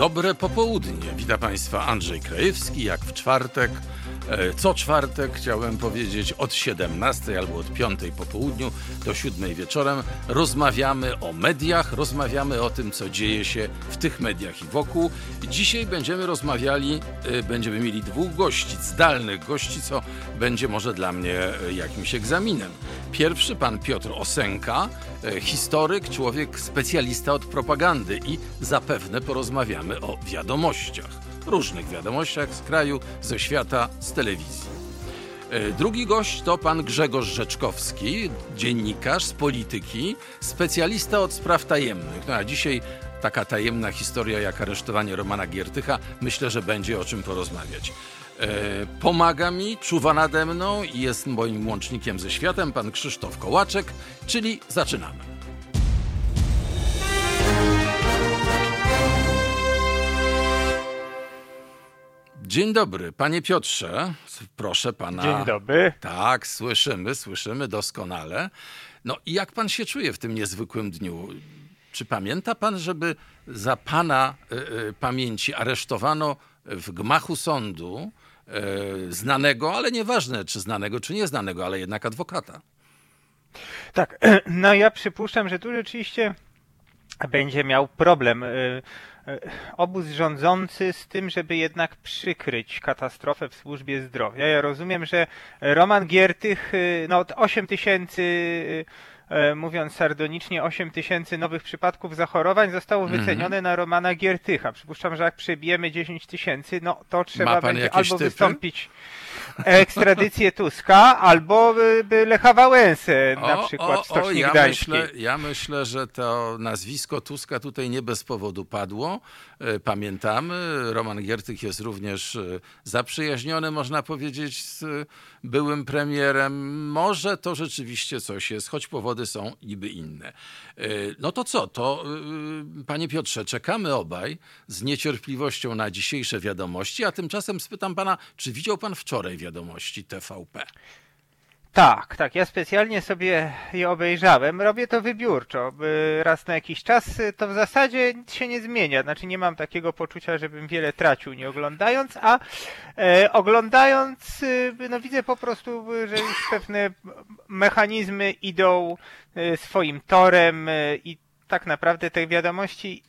Dobre popołudnie. Witam Państwa Andrzej Krajewski, jak w czwartek. E, co czwartek chciałem powiedzieć od 17 albo od 5 po południu do 7 wieczorem rozmawiamy o mediach, rozmawiamy o tym, co dzieje się w tych mediach i wokół. Dzisiaj będziemy rozmawiali, e, będziemy mieli dwóch gości, zdalnych gości, co będzie może dla mnie e, jakimś egzaminem. Pierwszy pan Piotr Osenka, historyk, człowiek specjalista od propagandy i zapewne porozmawiamy o wiadomościach różnych wiadomościach z kraju, ze świata, z telewizji. E, drugi gość to pan Grzegorz Rzeczkowski, dziennikarz z polityki, specjalista od spraw tajemnych. No a dzisiaj taka tajemna historia jak aresztowanie Romana Giertycha, myślę, że będzie o czym porozmawiać. E, pomaga mi, czuwa nade mną i jest moim łącznikiem ze światem pan Krzysztof Kołaczek, czyli zaczynamy. Dzień dobry, panie Piotrze. Proszę pana. Dzień dobry. Tak, słyszymy, słyszymy doskonale. No i jak pan się czuje w tym niezwykłym dniu? Czy pamięta pan, żeby za pana y, y, pamięci aresztowano w gmachu sądu y, znanego, ale nieważne czy znanego, czy nieznanego, ale jednak adwokata? Tak, no ja przypuszczam, że tu rzeczywiście będzie miał problem. E, obóz rządzący z tym, żeby jednak przykryć katastrofę w służbie zdrowia. Ja rozumiem, że Roman Giertych, e, no 8 tysięcy e, mówiąc sardonicznie, 8 tysięcy nowych przypadków zachorowań zostało mhm. wycenione na Romana Giertycha. Przypuszczam, że jak przebijemy 10 tysięcy, no to trzeba będzie albo typy? wystąpić ekstradycję Tuska albo Lecha Wałęsę na przykład o, o, o, ja myślę, ja myślę, że to nazwisko Tuska tutaj nie bez powodu padło. E, pamiętamy, Roman Giertych jest również e, zaprzyjaźniony, można powiedzieć, z byłym premierem. Może to rzeczywiście coś jest, choć powody są niby inne. E, no to co? To, panie Piotrze, czekamy obaj z niecierpliwością na dzisiejsze wiadomości, a tymczasem spytam pana, czy widział pan wczoraj wiadomości TVP? Tak, tak. Ja specjalnie sobie je obejrzałem. Robię to wybiórczo. Raz na jakiś czas to w zasadzie się nie zmienia. Znaczy nie mam takiego poczucia, żebym wiele tracił nie oglądając, a e, oglądając e, no widzę po prostu, że już pewne mechanizmy idą e, swoim torem e, i tak naprawdę te wiadomości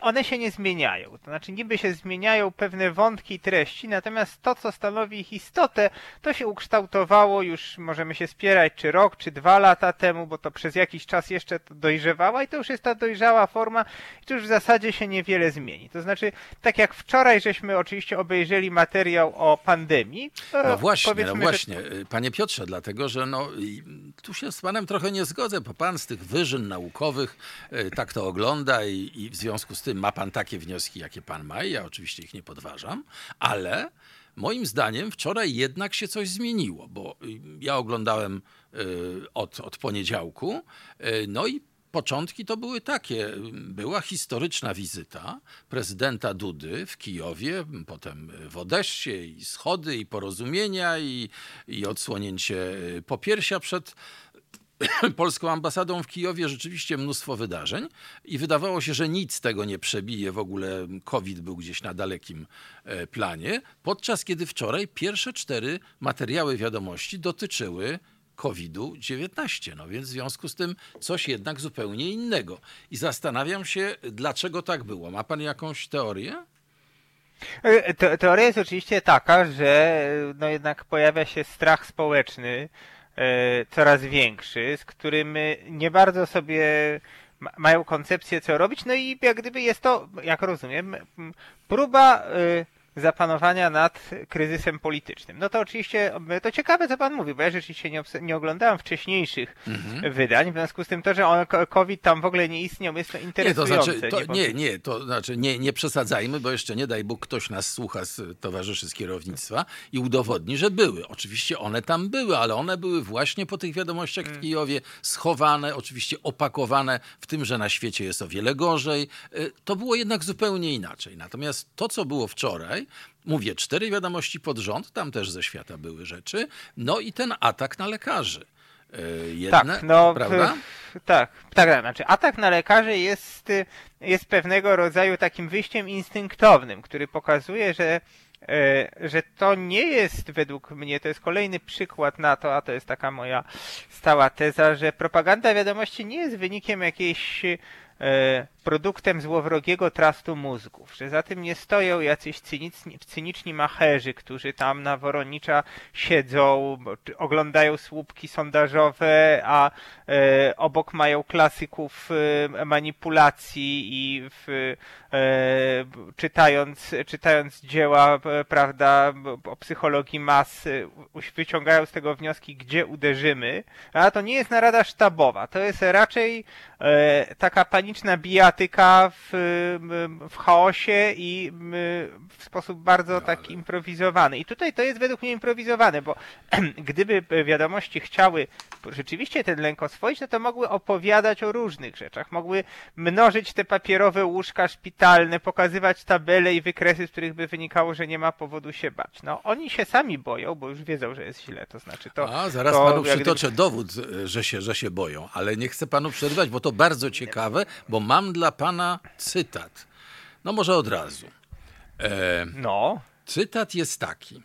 one się nie zmieniają. To znaczy niby się zmieniają pewne wątki i treści, natomiast to, co stanowi ich istotę, to się ukształtowało już, możemy się spierać, czy rok, czy dwa lata temu, bo to przez jakiś czas jeszcze dojrzewała i to już jest ta dojrzała forma i to już w zasadzie się niewiele zmieni. To znaczy, tak jak wczoraj żeśmy oczywiście obejrzeli materiał o pandemii. No właśnie, no właśnie. Że... Panie Piotrze, dlatego, że no, tu się z panem trochę nie zgodzę, bo pan z tych wyżyn naukowych e, tak to ogląda i, i w związku z tym ma pan takie wnioski, jakie pan ma, ja oczywiście ich nie podważam, ale moim zdaniem wczoraj jednak się coś zmieniło, bo y, ja oglądałem y, od, od poniedziałku, y, no i Początki to były takie. Była historyczna wizyta prezydenta Dudy w Kijowie, potem w Odessie i schody i porozumienia i, i odsłonięcie popiersia przed polską ambasadą w Kijowie rzeczywiście mnóstwo wydarzeń i wydawało się, że nic tego nie przebije. W ogóle COVID był gdzieś na dalekim e, planie, podczas kiedy wczoraj pierwsze cztery materiały wiadomości dotyczyły COVID-19. No więc w związku z tym coś jednak zupełnie innego. I zastanawiam się, dlaczego tak było. Ma pan jakąś teorię? E, te, teoria jest oczywiście taka, że no jednak pojawia się strach społeczny coraz większy, z którym nie bardzo sobie mają koncepcję, co robić. No i jak gdyby jest to, jak rozumiem, próba e, zapanowania nad kryzysem politycznym. No to oczywiście, to ciekawe, co pan mówi, bo ja rzeczywiście nie, nie oglądałem wcześniejszych mhm. wydań, w związku z tym to, że on, COVID tam w ogóle nie istniał, jest to interesujące. Nie, to znaczy, to, nie, nie, to znaczy nie, nie przesadzajmy, bo jeszcze nie daj Bóg ktoś nas słucha z towarzyszy z kierownictwa i udowodni, że były. Oczywiście one tam były, ale one były właśnie po tych wiadomościach w mm. Kijowie schowane, oczywiście opakowane w tym, że na świecie jest o wiele gorzej. Y, to było jednak zupełnie inaczej. Natomiast to, co było wczoraj, Mówię, cztery wiadomości pod rząd, tam też ze świata były rzeczy. No i ten atak na lekarzy. jedne, tak, no, prawda? tak, tak, znaczy atak na lekarzy jest, jest pewnego rodzaju takim wyjściem instynktownym, który pokazuje, że że to nie jest według mnie, to jest kolejny przykład na to, a to jest taka moja stała teza, że propaganda wiadomości nie jest wynikiem jakiejś E, produktem złowrogiego trastu mózgów, że za tym nie stoją jacyś cyniczni, cyniczni macherzy, którzy tam na Woronicza siedzą, oglądają słupki sondażowe, a e, obok mają klasyków e, manipulacji i w, e, czytając, czytając dzieła, prawda, o psychologii mas, wyciągają z tego wnioski, gdzie uderzymy, a to nie jest narada sztabowa, to jest raczej e, taka paniczna bijatyka w, w chaosie i w sposób bardzo no, taki improwizowany. I tutaj to jest według mnie improwizowane, bo gdyby wiadomości chciały rzeczywiście ten lęk oswoić, no to mogły opowiadać o różnych rzeczach. Mogły mnożyć te papierowe łóżka szpitalne, pokazywać tabele i wykresy, z których by wynikało, że nie ma powodu się bać. No oni się sami boją, bo już wiedzą, że jest źle. To znaczy to. A zaraz to, panu przytoczę gdyby... dowód, że się, że się boją, ale nie chcę panu przerwać, bo to bardzo ciekawe, bo mam dla pana cytat. No może od razu. E, no. Cytat jest taki.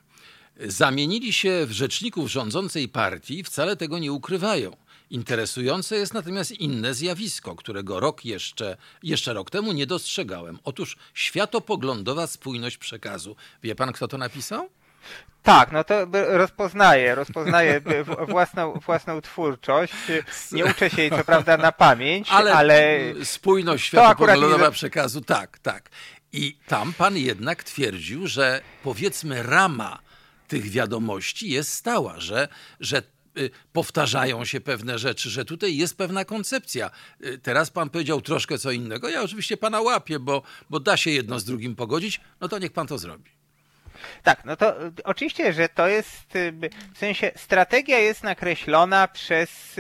Zamienili się w rzeczników rządzącej partii, wcale tego nie ukrywają. Interesujące jest natomiast inne zjawisko, którego rok jeszcze, jeszcze rok temu nie dostrzegałem. Otóż światopoglądowa spójność przekazu. Wie pan, kto to napisał? Tak, no to rozpoznaję, rozpoznaję własną, własną twórczość. Nie uczę się jej co prawda na pamięć, ale, ale spójność światopoglądowa nie... przekazu, tak, tak. I tam pan jednak twierdził, że powiedzmy rama tych wiadomości jest stała, że, że y, powtarzają się pewne rzeczy, że tutaj jest pewna koncepcja. Y, teraz pan powiedział troszkę co innego. Ja oczywiście pana łapię, bo, bo da się jedno z drugim pogodzić. No to niech pan to zrobi. Tak, no to y, oczywiście, że to jest, w sensie strategia jest nakreślona przez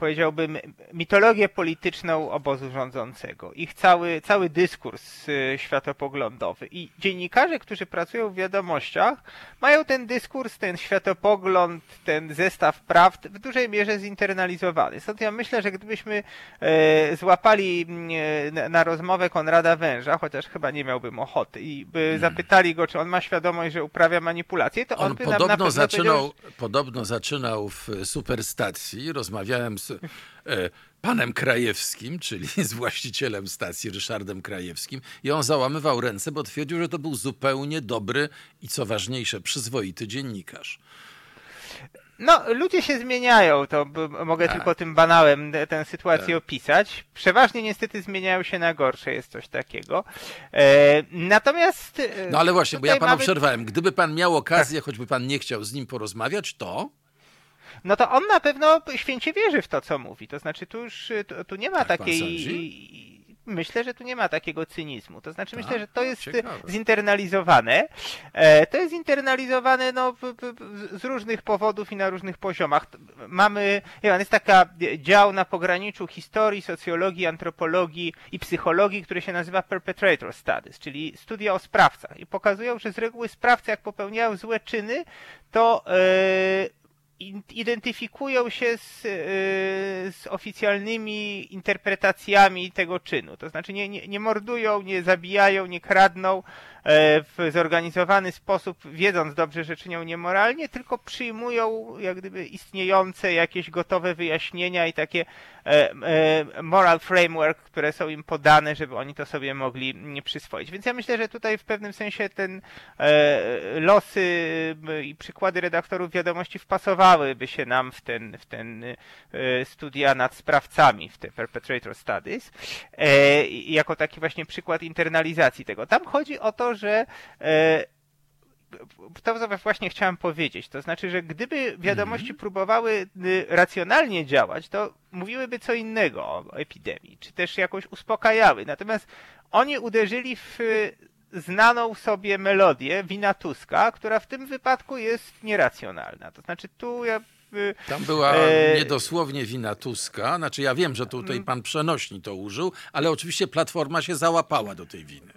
powiedziałbym, mitologię polityczną obozu rządzącego, ich cały, cały dyskurs y, światopoglądowy. I dziennikarze, którzy pracują w wiadomościach, mają ten dyskurs, ten światopogląd, ten zestaw prawd w dużej mierze zinternalizowany. Stąd ja myślę, że gdybyśmy e, złapali e, na rozmowę Konrada Węża, chociaż chyba nie miałbym ochoty, i by hmm. zapytali go, czy on ma świadomość, że uprawia manipulację, to on, on by podobno nam na zaczynał, Podobno zaczynał w superstacji, rozmawiałem z e, panem Krajewskim, czyli z właścicielem stacji Ryszardem Krajewskim i on załamywał ręce, bo twierdził, że to był zupełnie dobry i co ważniejsze, przyzwoity dziennikarz. No, ludzie się zmieniają, to mogę tak. tylko tym banałem tę sytuację tak. opisać. Przeważnie niestety zmieniają się na gorsze, jest coś takiego. E, natomiast... E, no ale właśnie, bo ja panu mamy... przerwałem. Gdyby pan miał okazję, tak. choćby pan nie chciał z nim porozmawiać, to no to on na pewno święcie wierzy w to, co mówi. To znaczy, tu już tu, tu nie ma tak takiej. Myślę, że tu nie ma takiego cynizmu. To znaczy, myślę, że to jest ciekawe. zinternalizowane. E, to jest zinternalizowane no, z różnych powodów i na różnych poziomach. Mamy, jest taka dział na pograniczu historii, socjologii, antropologii i psychologii, który się nazywa Perpetrator Studies, czyli studia o sprawcach. I pokazują, że z reguły sprawcy, jak popełniają złe czyny, to yy, identyfikują się z, e, z, oficjalnymi interpretacjami tego czynu. To znaczy nie, nie, nie mordują, nie zabijają, nie kradną, w zorganizowany sposób, wiedząc dobrze, że czynią niemoralnie, tylko przyjmują jak gdyby istniejące jakieś gotowe wyjaśnienia i takie e, e, moral framework, które są im podane, żeby oni to sobie mogli przyswoić. Więc ja myślę, że tutaj w pewnym sensie ten losy i przykłady redaktorów wiadomości wpasowałyby się nam w ten, w ten studia nad sprawcami, w te perpetrator studies, jako taki właśnie przykład internalizacji tego. Tam chodzi o to, że e, to właśnie chciałem powiedzieć. To znaczy, że gdyby wiadomości mm. próbowały y, racjonalnie działać, to mówiłyby co innego o epidemii, czy też jakoś uspokajały. Natomiast oni uderzyli w znaną sobie melodię wina Tuska, która w tym wypadku jest nieracjonalna. To znaczy tu ja y, tam była e... niedosłownie wina Tuska. Znaczy, ja wiem, że tutaj mm. pan przenośni to użył, ale oczywiście Platforma się załapała do tej winy.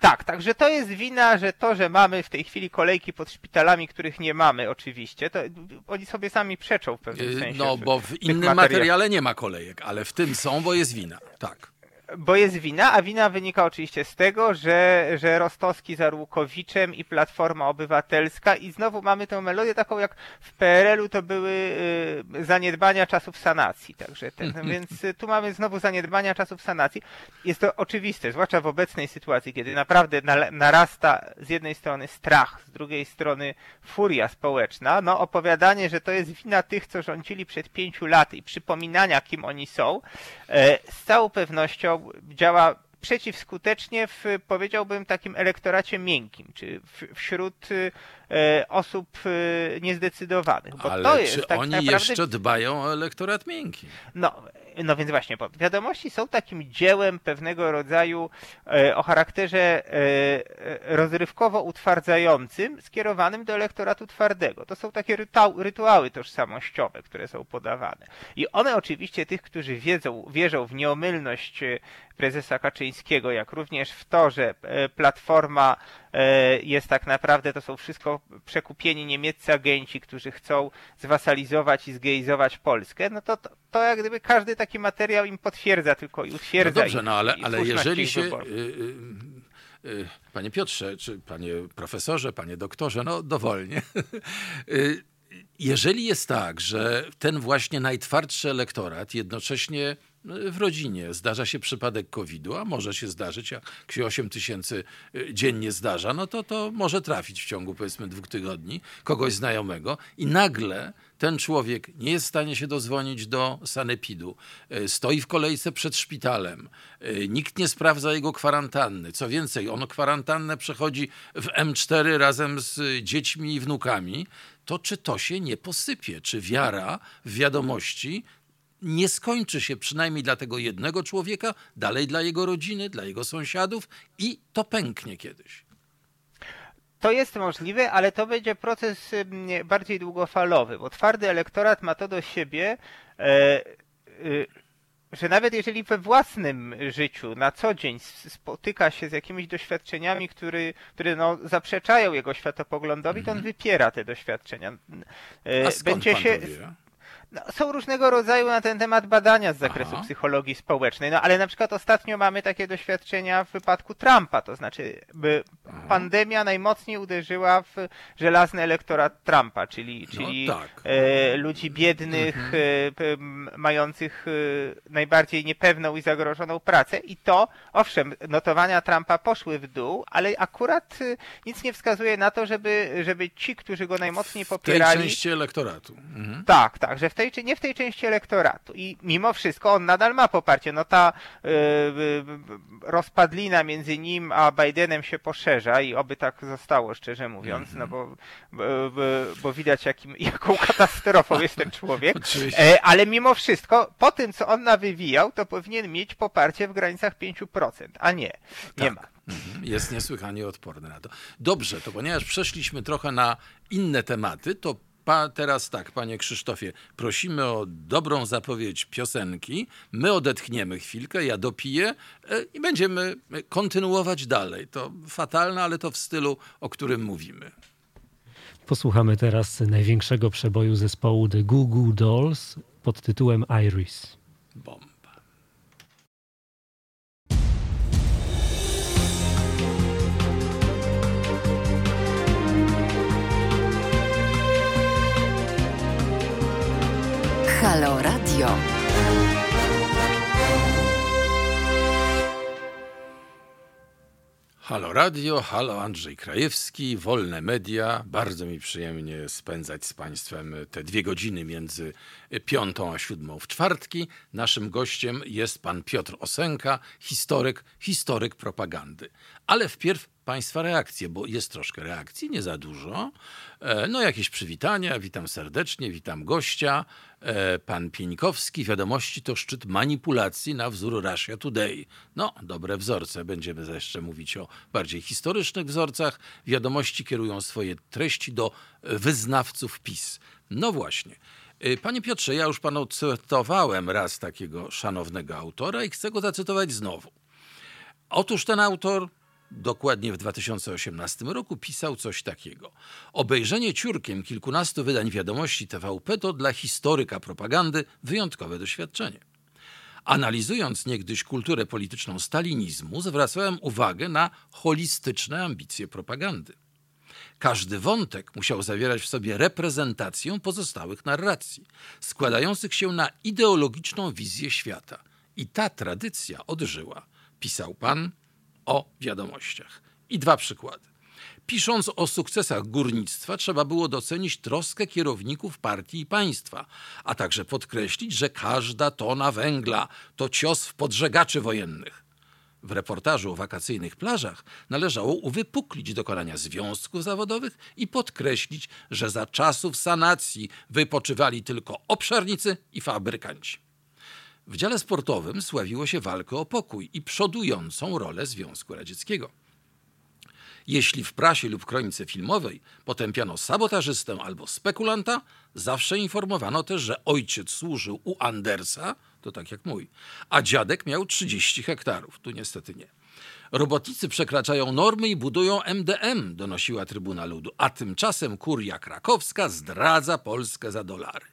Tak, także to jest wina, że to, że mamy w tej chwili kolejki pod szpitalami, których nie mamy oczywiście, to oni sobie sami przeczą w pewnym sensie. No, bo w innym materiale nie ma kolejek, ale w tym są, bo jest wina. Tak bo jest wina, a wina wynika oczywiście z tego, że, że Rostowski z Arłukowiczem i Platforma Obywatelska i znowu mamy tę melodię taką jak w PRL-u to były y, zaniedbania czasów sanacji, także ten, więc tu mamy znowu zaniedbania czasów sanacji. Jest to oczywiste, zwłaszcza w obecnej sytuacji, kiedy naprawdę narasta z jednej strony strach, z drugiej strony furia społeczna, no opowiadanie, że to jest wina tych, co rządzili przed pięciu laty i przypominania, kim oni są, e, z całą pewnością działa przeciwskutecznie w, powiedziałbym, takim elektoracie miękkim, czy w, wśród e, osób e, niezdecydowanych. Bo Ale to jest czy tak oni naprawdę... jeszcze dbają o elektorat miękki? No, no więc właśnie, wiadomości są takim dziełem pewnego rodzaju e, o charakterze e, e, rozrywkowo utwardzającym, skierowanym do elektoratu twardego. To są takie rytuały tożsamościowe, które są podawane. I one oczywiście tych, którzy wiedzą, wierzą w nieomylność prezesa Kaczyńskiego, jak również w to, że Platforma jest tak naprawdę, to są wszystko przekupieni niemieccy agenci, którzy chcą zwasalizować i zgeizować Polskę, no to, to, to jak gdyby każdy taki materiał im potwierdza tylko i utwierdza. No dobrze, no ale, ale jeżeli się. Y, y, y, panie Piotrze, czy panie profesorze, panie doktorze, no dowolnie. Jeżeli jest tak, że ten właśnie najtwardszy elektorat jednocześnie w rodzinie zdarza się przypadek COVID-u, a może się zdarzyć, jak się 8 tysięcy y, dziennie zdarza, no to to może trafić w ciągu powiedzmy dwóch tygodni kogoś znajomego i nagle ten człowiek nie jest w stanie się dozwonić do sanepidu, y, stoi w kolejce przed szpitalem, y, nikt nie sprawdza jego kwarantanny. Co więcej, on kwarantannę przechodzi w M4 razem z dziećmi i wnukami. To czy to się nie posypie? Czy wiara w wiadomości nie skończy się przynajmniej dla tego jednego człowieka, dalej dla jego rodziny, dla jego sąsiadów i to pęknie kiedyś. To jest możliwe, ale to będzie proces bardziej długofalowy, bo twardy elektorat ma to do siebie, e, e, że nawet jeżeli we własnym życiu na co dzień spotyka się z jakimiś doświadczeniami, które, które no, zaprzeczają jego światopoglądowi, to on mhm. wypiera te doświadczenia. E, A skąd będzie się. No, są różnego rodzaju na ten temat badania z zakresu Aha. psychologii społecznej, no ale na przykład ostatnio mamy takie doświadczenia w wypadku Trumpa, to znaczy by pandemia najmocniej uderzyła w żelazny elektorat Trumpa, czyli, no czyli no tak. e, ludzi biednych, mhm. e, mających e, najbardziej niepewną i zagrożoną pracę i to, owszem, notowania Trumpa poszły w dół, ale akurat e, nic nie wskazuje na to, żeby, żeby ci, którzy go najmocniej popierali... W tej części elektoratu. Mhm. Tak, tak, że w tej, czy nie w tej części elektoratu. I mimo wszystko on nadal ma poparcie. No ta yy, rozpadlina między nim a Bidenem się poszerza i oby tak zostało, szczerze mówiąc, no bo, bo, bo widać jakim, jaką katastrofą jest ten człowiek. E, ale mimo wszystko, po tym co on nawywijał, to powinien mieć poparcie w granicach 5%, a nie, nie tak. ma. Mhm. Jest niesłychanie odporny na to. Dobrze, to ponieważ przeszliśmy trochę na inne tematy, to Pa, teraz tak, panie Krzysztofie, prosimy o dobrą zapowiedź piosenki. My odetchniemy chwilkę, ja dopiję e, i będziemy kontynuować dalej. To fatalne, ale to w stylu, o którym mówimy. Posłuchamy teraz największego przeboju zespołu The Goo Goo Dolls pod tytułem Iris. Bom. Halo Radio. Halo Radio, halo Andrzej Krajewski, Wolne Media. Bardzo mi przyjemnie spędzać z Państwem te dwie godziny między piątą a siódmą w czwartki. Naszym gościem jest pan Piotr Osenka, historyk, historyk propagandy. Ale wpierw Państwa reakcje, bo jest troszkę reakcji, nie za dużo. E, no jakieś przywitania, witam serdecznie, witam gościa. E, pan Pieńkowski, wiadomości to szczyt manipulacji na wzór Russia Today. No, dobre wzorce, będziemy jeszcze mówić o bardziej historycznych wzorcach. Wiadomości kierują swoje treści do wyznawców PiS. No właśnie. E, panie Piotrze, ja już panu cytowałem raz takiego szanownego autora i chcę go zacytować znowu. Otóż ten autor dokładnie w 2018 roku, pisał coś takiego. Obejrzenie ciurkiem kilkunastu wydań wiadomości TVP to dla historyka propagandy wyjątkowe doświadczenie. Analizując niegdyś kulturę polityczną stalinizmu, zwracałem uwagę na holistyczne ambicje propagandy. Każdy wątek musiał zawierać w sobie reprezentację pozostałych narracji, składających się na ideologiczną wizję świata. I ta tradycja odżyła, pisał pan o wiadomościach. I dwa przykłady. Pisząc o sukcesach górnictwa, trzeba było docenić troskę kierowników partii i państwa, a także podkreślić, że każda tona węgla to cios w podżegaczy wojennych. W reportażu o wakacyjnych plażach należało uwypuklić dokonania związków zawodowych i podkreślić, że za czasów sanacji wypoczywali tylko obszarnicy i fabrykanci. W dziale sportowym sławiło się walkę o pokój i przodującą rolę Związku Radzieckiego. Jeśli w prasie lub kronice filmowej potępiano sabotażystę albo spekulanta, zawsze informowano też, że ojciec służył u Andersa, to tak jak mój, a dziadek miał 30 hektarów. Tu niestety nie. Robotnicy przekraczają normy i budują MDM, donosiła Trybuna Ludu, a tymczasem kuria krakowska zdradza Polskę za dolary.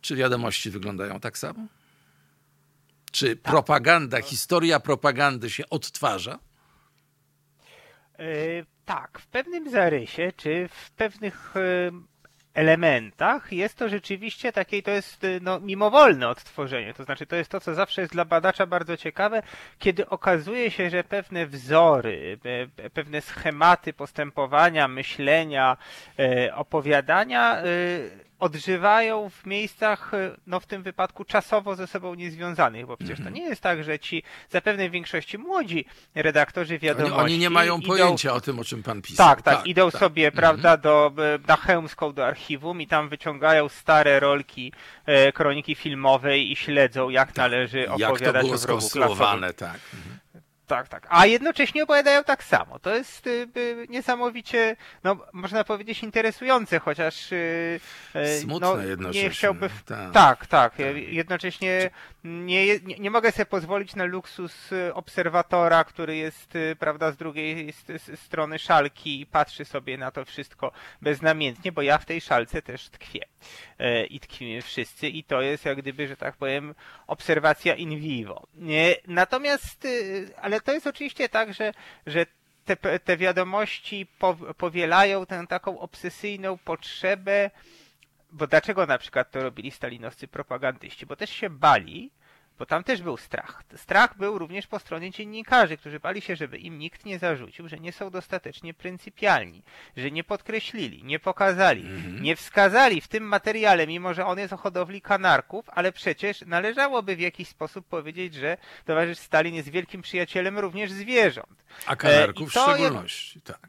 Czy wiadomości wyglądają tak samo? Czy propaganda, historia propagandy się odtwarza? Yy, tak, w pewnym zarysie, czy w pewnych yy, elementach jest to rzeczywiście takie, to jest y, no, mimowolne odtworzenie. To znaczy, to jest to, co zawsze jest dla badacza bardzo ciekawe, kiedy okazuje się, że pewne wzory, pewne schematy postępowania, myślenia, opowiadania odżywają w miejscach, e, no w tym wypadku czasowo ze sobą niezwiązanych, bo przecież to mhm. nie jest tak, że ci zapewne w większości młodzi redaktorzy wiadomości... Oni, oni nie mają idą, pojęcia o tym, o czym pan pisał. Tak, tak, tak idą tak. sobie, mhm. prawda, do, e, na Chełmską do archiwum i tam wyciągają stare rolki e, kroniki filmowej i śledzą, jak tak. należy opowiadać jak to było o wrogu klasowym. tak. Mhm tak, tak. A jednocześnie opowiadają tak samo. To jest y, niesamowicie, no można powiedzieć interesujące, chociaż y, y Smutne no, jednocześnie. Nie chciałby... Tak, tak. tak. Jednocześnie nie, nie, nie, mogę sobie pozwolić na luksus y, obserwatora, który jest, y, prawda, z drugiej strony szalki i patrzy sobie na to wszystko beznamiętnie, bo ja w tej szalce też tkwię. I tkwimy wszyscy i to jest jak gdyby, że tak powiem, obserwacja in vivo. Natomiast, ale to jest oczywiście tak, że, że te, te wiadomości powielają tę taką obsesyjną potrzebę, bo dlaczego na przykład to robili stalinowscy propagandyści? Bo też się bali, bo tam też był strach. Strach był również po stronie dziennikarzy, którzy bali się, żeby im nikt nie zarzucił, że nie są dostatecznie pryncypialni, że nie podkreślili, nie pokazali, mhm. nie wskazali w tym materiale, mimo że on jest o hodowli kanarków, ale przecież należałoby w jakiś sposób powiedzieć, że towarzysz Stalin jest wielkim przyjacielem również zwierząt. A kanarków e, w szczególności, tak.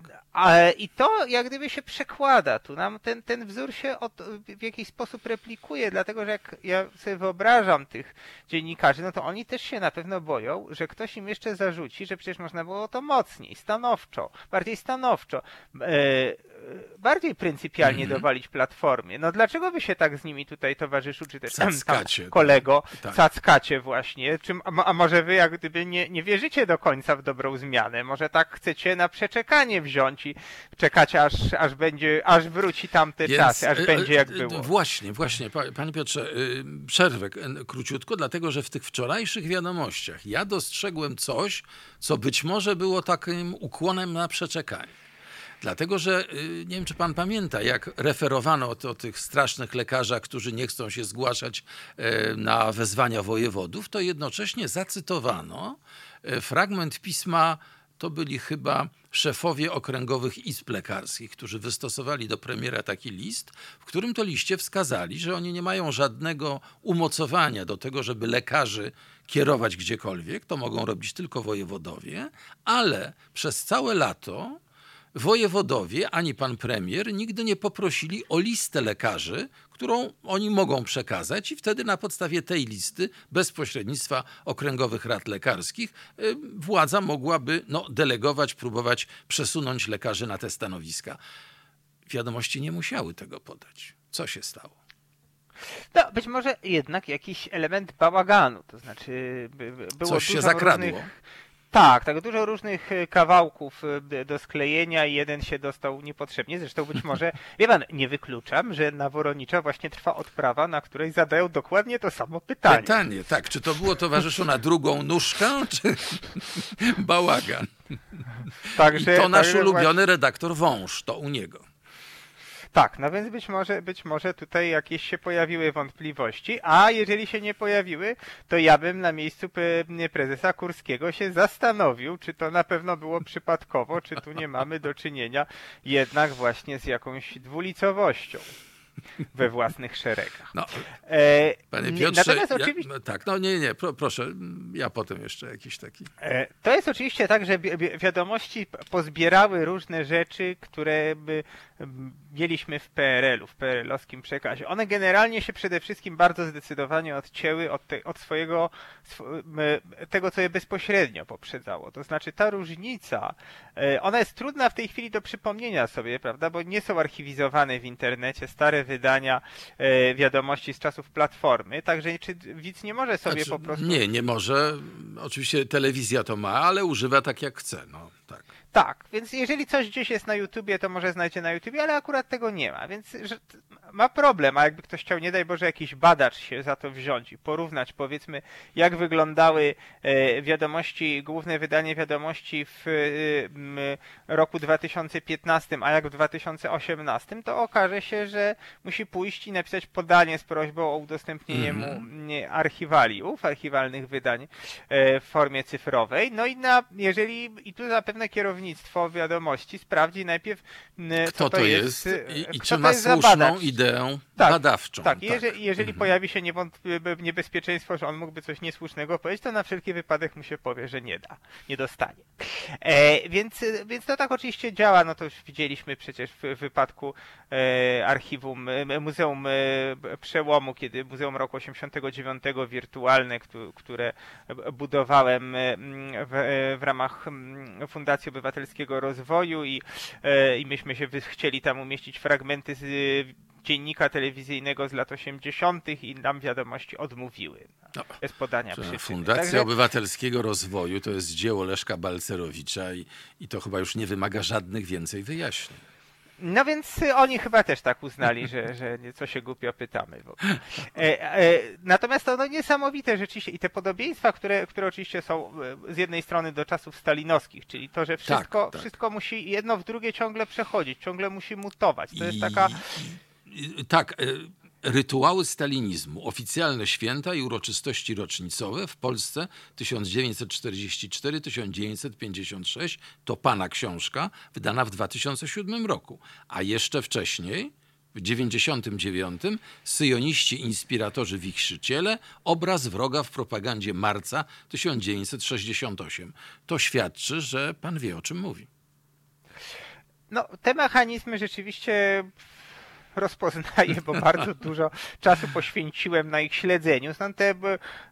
I to jak gdyby się przekłada tu. Nam ten, ten wzór się od, w jakiś sposób replikuje, dlatego że jak ja sobie wyobrażam tych dziennikarzy, no to oni też się na pewno boją, że ktoś im jeszcze zarzuci, że przecież można było to mocniej, stanowczo, bardziej stanowczo, e, bardziej pryncypialnie mm -hmm. dowalić platformie. No dlaczego by się tak z nimi tutaj towarzyszył, czy też cackacie, tam, kolego, tak. cackacie właśnie? Czy, a, a może wy jak gdyby nie, nie wierzycie do końca w dobrą zmianę? Może tak chcecie na przeczekanie wziąć i czekać, aż, aż będzie, aż wróci tamte Więc, czasy, aż e, będzie jak e, było. Właśnie, właśnie, panie Piotrze, y, przerwę króciutko, dlatego że w tych wczorajszych wiadomościach ja dostrzegłem coś, co być może było takim ukłonem na przeczekanie. Dlatego, że y, nie wiem, czy pan pamięta, jak referowano o, tych strasznych lekarzach, którzy nie chcą się zgłaszać e, na wezwania wojewodów, to jednocześnie zacytowano fragment pisma to byli chyba szefowie okręgowych izb lekarskich, którzy wystosowali do premiera taki list, w którym to liście wskazali, że oni nie mają żadnego umocowania do tego, żeby lekarzy kierować gdziekolwiek, to mogą robić tylko wojewodowie, ale przez całe lato wojewodowie ani pan premier nigdy nie poprosili o listę lekarzy, którą oni mogą przekazać, i wtedy na podstawie tej listy, bez pośrednictwa okręgowych rad lekarskich, y, władza mogłaby no, delegować, próbować przesunąć lekarzy na te stanowiska. Wiadomości nie musiały tego podać. Co się stało? No, być może jednak jakiś element bałaganu, to znaczy było Coś się zakradło. Różnych Tak, tak, dużo różnych e, kawałków e, do sklejenia i jeden się dostał niepotrzebnie. Zresztą być może, wie pan, nie wykluczam, że na Woronicza właśnie trwa odprawa, na której zadają dokładnie to samo pytanie. Pytanie, tak. Czy to było towarzyszu na drugą nóżkę, czy bałagan? Także, I to nasz ulubiony właśnie... redaktor Wąż, to u niego. Tak, no więc być może, być może tutaj jakieś się pojawiły wątpliwości, a jeżeli się nie pojawiły, to ja bym na miejscu prezesa Kurskiego się zastanowił, czy to na pewno było przypadkowo, czy tu nie mamy do czynienia jednak właśnie z jakąś dwulicowością we własnych szeregach. No, e, panie Piotrze, Natomiast oczywiście... Ja, no tak, no nie, nie, pro, proszę, ja potem jeszcze jakiś taki. E, to jest oczywiście tak, że wiadomości pozbierały różne rzeczy, które by mieliśmy w PRL-u, w PRL-owskim przekazie. One generalnie się przede wszystkim bardzo zdecydowanie odcięły od, te, od swojego, tego, co je bezpośrednio poprzedzało. To znaczy ta różnica, e, ona jest trudna w tej chwili do przypomnienia sobie, prawda, bo nie są archiwizowane w internecie stare wydania e, wiadomości z czasów Platformy, także czy widz nie może sobie znaczy, po prostu... Nie, nie może. Oczywiście telewizja to ma, ale używa tak jak chce, no tak. Tak, więc jeżeli coś gdzieś jest na YouTubie, to może znajdzie na YouTubie, ale akurat tego nie ma, więc ma problem, a jakby ktoś chciał, nie daj Boże, jakiś badacz się za to wziąć i porównać, powiedzmy, jak wyglądały e, wiadomości, główne wydanie wiadomości w e, roku 2015, a jak w 2018, to okaże się, że musi pójść i napisać podanie z prośbą o udostępnienie mm -hmm. mu mhm. archiwaliów, archiwalnych wydań e, w formie cyfrowej. No i na, jeżeli, i tu zapewne kierownictwo wiadomości sprawdzi najpierw, kto to, jest, i, i czy ma słuszną ideę tak, badawczą. Tak, tak. jeżeli, jeżeli mhm. pojawi się niebezpieczeństwo, że on mógłby coś niesłusznego powiedzieć, to na wszelki wypadek mu się powie, że nie da, nie dostanie. E, więc, więc to tak oczywiście działa, no to już widzieliśmy przecież w, wypadku e, archiwum, e, Muzeum e, Przełomu, kiedy Muzeum Roku 89 wirtualne, które budowałem e, w, w ramach Fundacji Obywatelskiego Rozwoju i, i myśmy się chcieli tam umieścić fragmenty z dziennika telewizyjnego z lat 80. i nam wiadomości odmówiły. No, bez podania przyczyny. Fundacja Także... Obywatelskiego Rozwoju to jest dzieło Leszka Balcerowicza i, i to chyba już nie wymaga żadnych więcej wyjaśnień. No więc oni chyba też tak uznali, że, że co się głupio pytamy. E, e, natomiast to no, niesamowite rzeczywiście i te podobieństwa, które, które oczywiście są e, z jednej strony do czasów stalinowskich, czyli to, że wszystko, tak, tak. wszystko musi jedno w drugie ciągle przechodzić, ciągle musi mutować. To jest taka tak, e, rytuały stalinizmu, oficjalne święta i uroczystości rocznicowe w Polsce 1944-1956 to pana książka, wydana w 2007 roku, a jeszcze wcześniej w 99 syjoniści inspiratorzy wichrzyciele obraz wroga w propagandzie marca 1968. To świadczy, że pan wie o czym mówi. No, te mechanizmy rzeczywiście rozpoznaję, bo bardzo dużo czasu poświęciłem na ich śledzeniu. Stąd te,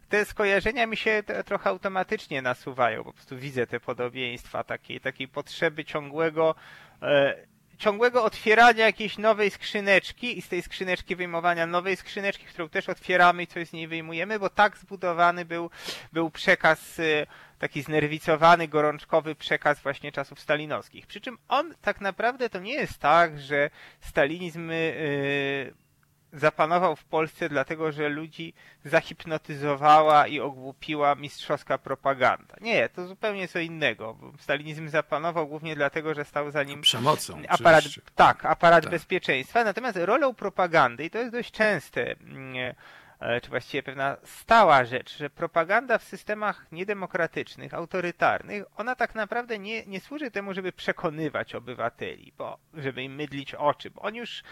te skojarzenia mi się trochę automatycznie nasuwają. Po prostu widzę te podobieństwa, takiej, takiej potrzeby ciągłego e, ciągłego otwierania jakiejś nowej skrzyneczki i z tej skrzyneczki wyjmowania nowej skrzyneczki, którą też otwieramy i coś z niej wyjmujemy, bo tak zbudowany był, był przekaz e, taki znerwicowany, gorączkowy przekaz właśnie czasów stalinowskich. Przy czym on tak naprawdę to nie jest tak, że stalinizm yy, zapanował w Polsce dlatego, że ludzi zahipnotyzowała i ogłupiła mistrzowska propaganda. Nie, to zupełnie co innego. Stalinizm zapanował głównie dlatego, że stał za nim przemocą. Aparat, tak, aparat tak. bezpieczeństwa. Natomiast rolą propagandy, i to jest dość częste, yy, E, czy właściwie pewna stała rzecz, że propaganda w systemach niedemokratycznych, autorytarnych, ona tak naprawdę nie, nie służy temu, żeby przekonywać obywateli, bo żeby im mydlić oczy, bo oni już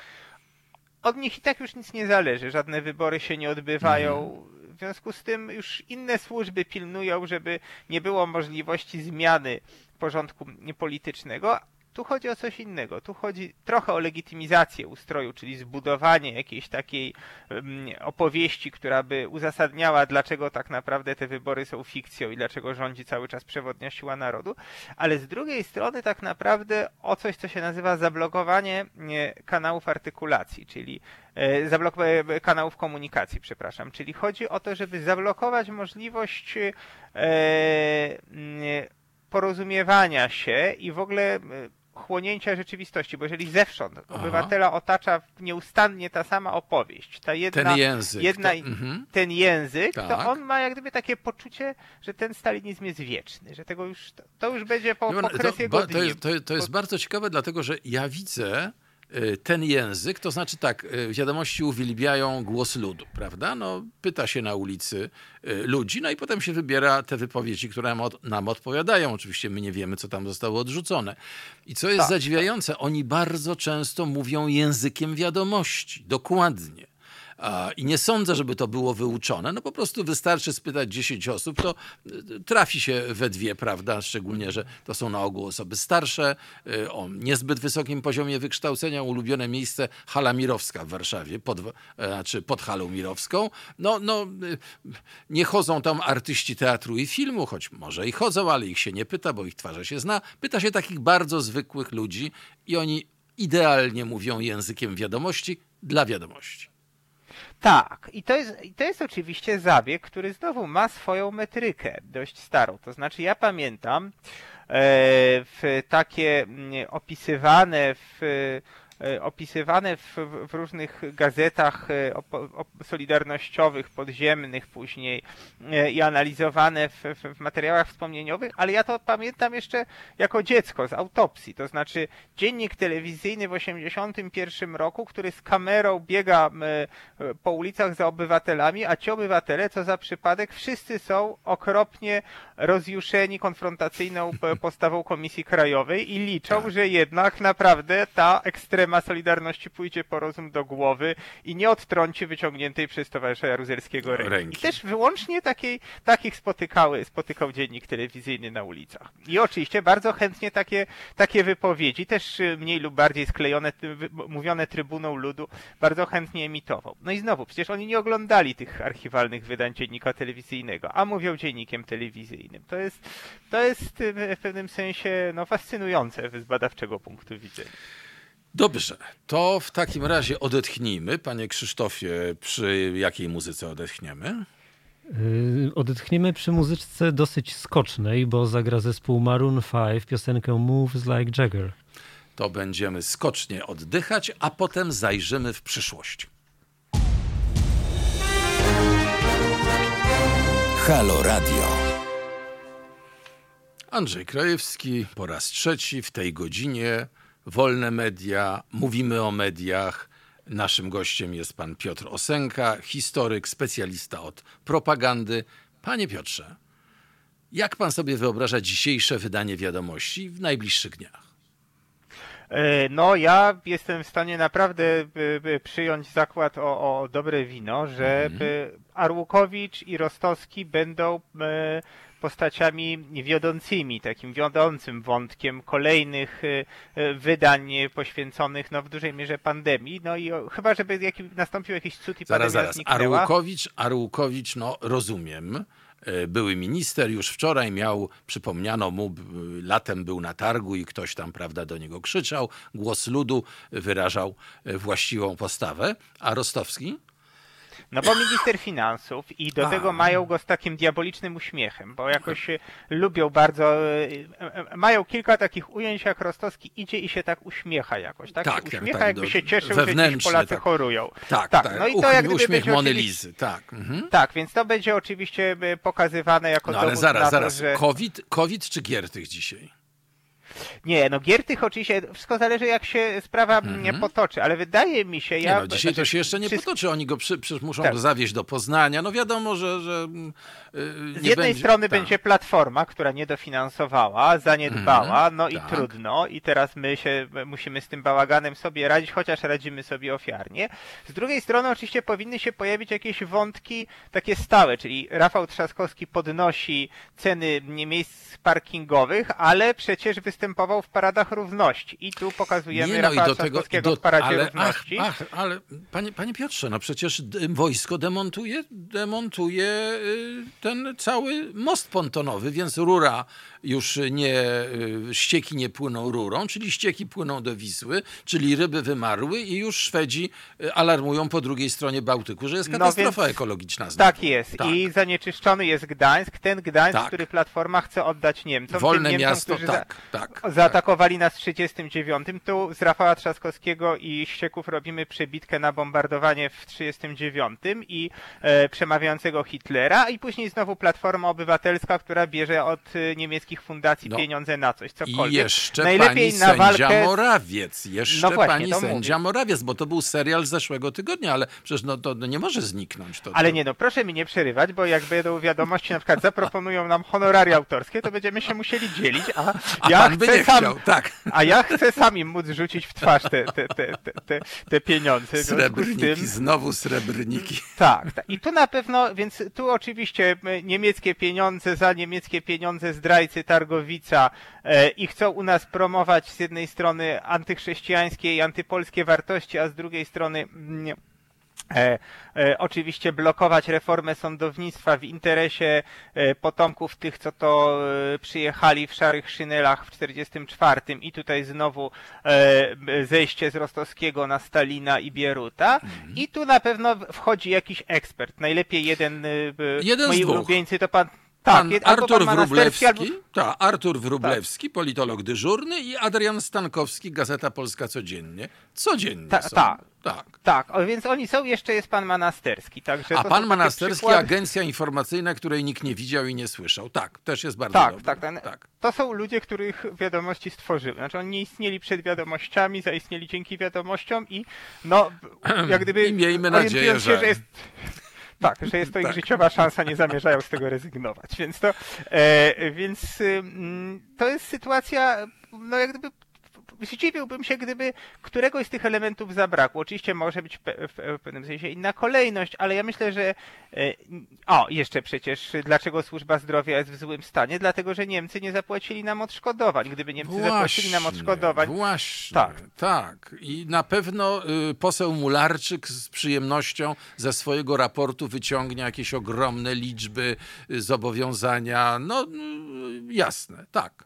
od nich i tak już nic nie zależy, żadne wybory się nie odbywają. Mhm. W związku z tym już inne służby pilnują, żeby nie było możliwości zmiany porządku politycznego, tu chodzi o coś innego. Tu chodzi trochę o legitymizację ustroju, czyli zbudowanie jakiejś takiej um, opowieści, która by uzasadniała, dlaczego tak naprawdę te wybory są fikcją i dlaczego rządzi cały czas przewodnia siła narodu, ale z drugiej strony tak naprawdę o coś, co się nazywa zablokowanie kanałów artykulacji, czyli e, zablokowanie kanałów komunikacji, przepraszam. Czyli chodzi o to, żeby zablokować możliwość e, porozumiewania się i w ogóle e, chłonięcia rzeczywistości, bo jeżeli zewsząd Aha. obywatela otacza nieustannie ta sama opowieść, ta jedna, Ten język. jedna, to, mhm. ten język, to Tak. on ma jak gdyby takie poczucie, że ten stalinizm jest wieczny, że tego już, to już będzie po, po to, jego to, dni. jest, to, to jest bardzo ciekawe, dlatego że ja widzę ten język, to znaczy tak, y, wiadomości uwielbiają głos ludu, prawda? No, pyta się na ulicy y, ludzi, no i potem się wybiera te wypowiedzi, które nam, od, nam odpowiadają. Oczywiście my nie wiemy, co tam zostało odrzucone. I co jest Tak, zadziwiające, oni bardzo często mówią językiem wiadomości, dokładnie. I nie sądzę, żeby to było wyuczone. No po prostu wystarczy spytać 10 osób, to y, trafi się we dwie, prawda? Szczególnie, że to są na ogół osoby starsze, y, o niezbyt wysokim poziomie wykształcenia. Ulubione miejsce Hala Mirowska w Warszawie, pod, e, znaczy pod Halą Mirowską. No, no, y, nie chodzą tam artyści teatru i filmu, choć może i chodzą, ale ich się nie pyta, bo ich twarze się zna. Pyta się takich bardzo zwykłych ludzi i oni idealnie mówią językiem wiadomości dla wiadomości. Tak, i to, jest, i to jest oczywiście zabieg, który znowu ma swoją metrykę dość starą. To znaczy, ja pamiętam e, w takie mm, opisywane w opisywane w, w różnych gazetach e, solidarnościowych, podziemnych później e, i analizowane w, w, materiałach wspomnieniowych, ale ja to pamiętam jeszcze jako dziecko z autopsji, to znaczy dziennik telewizyjny w 1981 roku, który z kamerą biega e, po ulicach za obywatelami, a ci obywatele, co za przypadek, wszyscy są okropnie rozjuszeni konfrontacyjną postawą Komisji Krajowej i liczą, Tak. że jednak naprawdę ta ekstrema Solidarności pójdzie po rozum do głowy i nie odtrąci wyciągniętej przez towarzysza Jaruzelskiego ręki. Ręki. I też wyłącznie takiej, takich spotykały, spotykał dziennik telewizyjny na ulicach. I oczywiście bardzo chętnie takie, takie wypowiedzi, też mniej lub bardziej sklejone, mówione trybuną ludu, bardzo chętnie emitował. No i znowu, przecież oni nie oglądali tych archiwalnych wydań dziennika telewizyjnego, a mówią dziennikiem telewizyjnym. To jest, to jest w pewnym sensie no, fascynujące z badawczego punktu widzenia. Dobrze, to w takim razie odetchnijmy. Panie Krzysztofie, przy jakiej muzyce odetchniemy? Yy, Odetchniemy przy muzyczce dosyć skocznej, bo zagra zespół Maroon 5 piosenkę Moves Like Jagger. To będziemy skocznie oddychać, a potem zajrzymy w przyszłość. Halo Radio. Andrzej Krajewski po raz trzeci w tej godzinie. Wolne media, mówimy o mediach. Naszym gościem jest pan Piotr Osenka, historyk, specjalista od propagandy. Panie Piotrze, jak pan sobie wyobraża dzisiejsze wydanie wiadomości w najbliższych dniach? E, No, ja jestem w stanie naprawdę przyjąć zakład o, o dobre wino, że Mhm. Arłukowicz i Rostowski będą e, postaciami wiodącymi, takim wiodącym wątkiem kolejnych e, e, wydań poświęconych no, w dużej mierze pandemii. No i o, chyba, żeby jaki, nastąpił jakiś cud i Zaraz, zaraz. zniknęła. Arłukowicz, Arłukowicz, no rozumiem. E, Były minister już wczoraj miał, przypomniano mu, latem był na targu i ktoś tam, prawda, do niego krzyczał. Głos ludu wyrażał e, właściwą postawę. A Rostowski? No bo minister finansów i do A. tego mają go z takim diabolicznym uśmiechem, bo jakoś e, lubią bardzo, e, e, mają kilka takich ujęć, jak Rostowski idzie i się tak uśmiecha jakoś, tak? Tak, tak, uśmiecha, tak, jakby do- się cieszył, że dziś Polacy tak. chorują. Tak, Tak, tak. no i to Uch- jak uśmiech Mony Lizy, tak. Mhm. Tak, więc to będzie oczywiście pokazywane jako No ale zaraz, na zaraz. to, że... COVID, COVID czy Giertych dzisiaj? Nie, no Giertych oczywiście, wszystko zależy jak się sprawa nie potoczy, ale wydaje mi się, Mhm. Nie ja... no, dzisiaj to znaczy, się jeszcze nie wszystko- potoczy. Oni go przy, przecież muszą Tak. zawieźć do Poznania. No wiadomo, że... że yy, Z jednej będzie, strony tak. będzie platforma, która nie dofinansowała, zaniedbała, no i tak. trudno, i teraz my się musimy z tym bałaganem sobie radzić, chociaż radzimy sobie ofiarnie. Z drugiej strony oczywiście powinny się pojawić jakieś wątki takie stałe, czyli Rafał Trzaskowski podnosi ceny miejsc parkingowych, ale przecież występuje występował w paradach równości. I tu pokazujemy Nie, no i Rafała do tego, Trzaskowskiego do, w paradzie ale, ach, równości. ach, ale panie, panie Piotrze, no przecież wojsko demontuje, demontuje y, ten cały most pontonowy, więc rura już nie, y, ścieki nie płyną rurą, czyli ścieki płyną do Wisły, czyli ryby wymarły i już Szwedzi y, alarmują po drugiej stronie Bałtyku, że jest No katastrofa więc ekologiczna. Znowu. Tak jest. Tak. I zanieczyszczony jest Gdańsk, ten Gdańsk, Tak. który Platforma chce oddać Niemcom. Wolne Niemcom, miasto, tak, tak, tak. zaatakowali nas w 1939. Tu z Rafała Trzaskowskiego i Ścieków robimy przebitkę na bombardowanie w 1939 i e, przemawiającego Hitlera, i później znowu Platforma Obywatelska, która bierze od e, niemieckich fundacji No. pieniądze na coś, I cokolwiek. jeszcze Najlepiej pani na sędzia walkę... Morawiec. Jeszcze No właśnie, pani sędzia. Morawiec, bo to był serial z zeszłego tygodnia, ale przecież no, to, nie może zniknąć. To, Ale to... nie no, proszę mi nie przerywać, bo jak będą wiadomości, na przykład zaproponują nam honoraria autorskie, to będziemy się musieli dzielić, a, A ja chcę nie sam, chciał, tak. a ja chcę sam im móc rzucić w twarz te, te, te, te, te, pieniądze. Srebrniki, tym, znowu srebrniki. tak, tak, i tu na pewno, więc tu oczywiście e, niemieckie pieniądze za niemieckie pieniądze zdrajcy Targowica e, i chcą u nas promować z jednej strony antychrześcijańskie i antypolskie wartości, a z drugiej strony mm, E, e, oczywiście blokować reformę sądownictwa w interesie e, potomków tych, co to e, przyjechali w szarych szynelach w 44 i tutaj znowu e, zejście z Rostowskiego na Stalina i Bieruta. Mhm. i tu na pewno wchodzi jakiś ekspert, najlepiej jeden, Jeden moi ulubieńcy to pan Pan jed- albo Artur pan Wróblewski, albo, tak, Artur Wróblewski, politolog dyżurny i Adrian Stankowski, Gazeta Polska Codziennie. Codziennie Ta- są. tak. tak. tak, o, więc oni są, jeszcze jest pan Manasterski, także A pan Manasterski, przykłady. agencja informacyjna, której nikt nie widział i nie słyszał. Tak, też jest bardzo Tak, dobry. tak, ten- tak. To są ludzie, których wiadomości stworzyły. Znaczy oni nie istnieli przed wiadomościami, zaistnieli dzięki wiadomościom i no, jak gdyby I miejmy nadzieję, się, że- że jest... Tak, że jest to ich Tak. życiowa szansa, nie zamierzają z tego rezygnować. Więc to, e, więc ym, to jest sytuacja, no jak gdyby zdziwiłbym się, gdyby któregoś z tych elementów zabrakło. Oczywiście może być w, pewnym sensie inna kolejność, ale ja myślę, że e, o, jeszcze przecież dlaczego służba zdrowia jest w złym stanie? Dlatego, że Niemcy nie zapłacili nam odszkodowań. Gdyby Niemcy zapłacili nam odszkodowań, Właśnie, Tak. tak. I na pewno y, poseł Mularczyk z przyjemnością ze swojego raportu wyciągnie jakieś ogromne liczby, y, zobowiązania. No y, jasne, tak,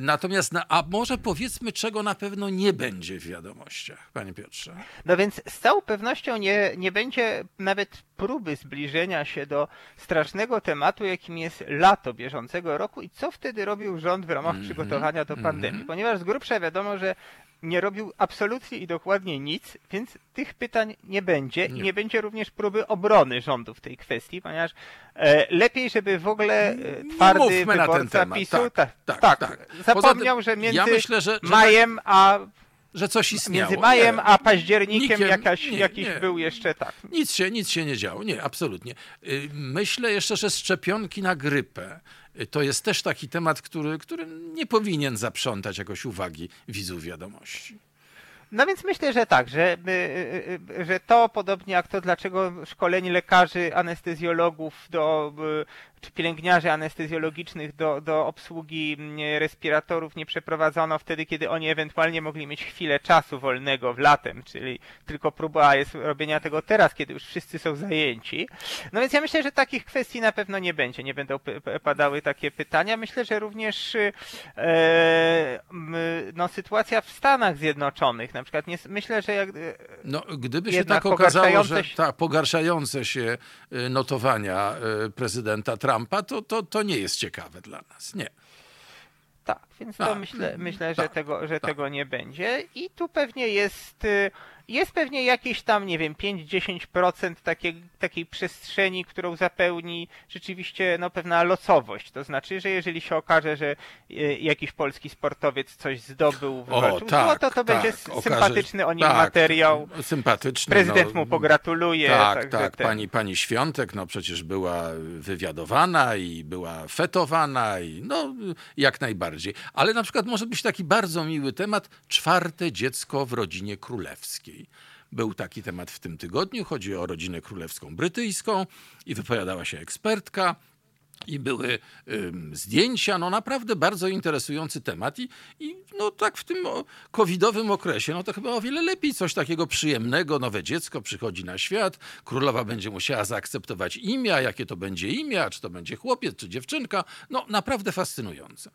Natomiast, na, a może powiedzmy, czego na pewno nie będzie w wiadomościach, panie Piotrze? No więc z całą pewnością nie, nie będzie nawet próby zbliżenia się do strasznego tematu, jakim jest lato bieżącego roku i co wtedy robił rząd w ramach Mhm, przygotowania do pandemii. Ponieważ z grubsza wiadomo, że nie robił absolutnie i dokładnie nic, więc tych pytań nie będzie i Nie. nie będzie również próby obrony rządu w tej kwestii, ponieważ e, lepiej, żeby w ogóle e, twardy Mówmy na ten wyborca temat. PiSu Tak, tak, tak, tak, tak. zapomniał, Poza że między ja myślę, że- że- majem a Że coś istniało. Między majem Nie. a październikiem Nikiem- jakaś, nie, jakiś nie. był jeszcze tak. Nic się, nic się nie działo. Nie, absolutnie. Y, Myślę jeszcze, że szczepionki na grypę to jest też taki temat, który, który nie powinien zaprzątać jakoś uwagi widzów wiadomości. No więc myślę, że tak, że, y, y, y, że to podobnie jak to, dlaczego szkoleni lekarzy, anestezjologów do, czy pielęgniarzy anestezjologicznych do, do obsługi mm, respiratorów nie przeprowadzono wtedy, kiedy oni ewentualnie mogli mieć chwilę czasu wolnego w latem, czyli tylko próba jest robienia tego teraz, kiedy już wszyscy są zajęci. No więc ja myślę, że takich kwestii na pewno nie będzie, nie będą padały takie pytania. Myślę, że również e, no, sytuacja w Stanach Zjednoczonych, na przykład nie, myślę, że jak, No, gdyby się tak okazało, że się- ta, pogarszające się y, notowania y, prezydenta Trumpa, to, to, to nie jest ciekawe dla nas. Nie. Tak, więc to Tak. myślę, myślę że, Tak, tego, że tak. tego nie będzie. I tu pewnie jest, y, jest pewnie jakieś tam, nie wiem, 5-10% takiej, takiej przestrzeni, którą zapełni rzeczywiście no, pewna losowość. To znaczy, że jeżeli się okaże, że y, jakiś polski sportowiec coś zdobył, wywalczył złoto, to będzie s- tak, sympatyczny o nim tak, materiał. Sympatyczny. Prezydent no, mu pogratuluje. Tak, tak. ten- Pani, pani Świątek no przecież była wywiadowana i była fetowana i no jak najbardziej. Ale na przykład może być taki bardzo miły temat czwarte dziecko w rodzinie królewskiej. Był taki temat w tym tygodniu. Chodzi o rodzinę królewską brytyjską i wypowiadała się ekspertka. i były ym, zdjęcia, no naprawdę bardzo interesujący temat i, i no tak w tym covidowym okresie, no to chyba o wiele lepiej coś takiego przyjemnego, nowe dziecko przychodzi na świat, królowa będzie musiała zaakceptować imię, jakie to będzie imię, czy to będzie chłopiec, czy dziewczynka, no naprawdę fascynujące.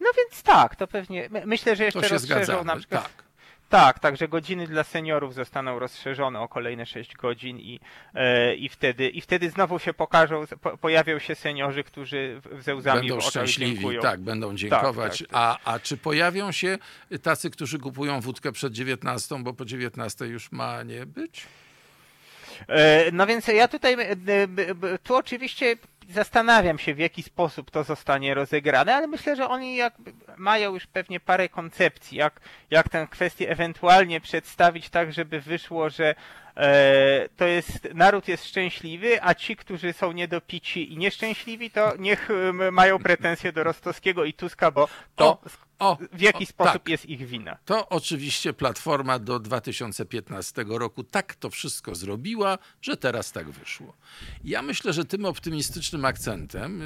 No więc tak, to pewnie, my, myślę, że jeszcze rozszerzą na przykład... tak. Tak, także godziny dla seniorów zostaną rozszerzone o kolejne 6 godzin i, e, i, wtedy, i wtedy znowu się pokażą, po, pojawią się seniorzy, którzy w- ze łzami Będą w oczach szczęśliwi, dziękują. tak, będą dziękować. tak, tak. A, a czy pojawią się tacy, którzy kupują wódkę przed 19, bo po 19 już ma nie być? E, No więc ja tutaj, e, b- tu oczywiście zastanawiam się, w jaki sposób to zostanie rozegrane, ale myślę, że oni jakby mają już pewnie parę koncepcji, jak, jak tę kwestię ewentualnie przedstawić tak, żeby wyszło, że e, to jest, naród jest szczęśliwy, a ci, którzy są niedopici i nieszczęśliwi, to niech mają pretensje do Rostowskiego i Tuska, bo to O, w jaki o, sposób tak. jest ich wina. To oczywiście Platforma do 2015 roku tak to wszystko zrobiła, że teraz tak wyszło. Ja myślę, że tym optymistycznym akcentem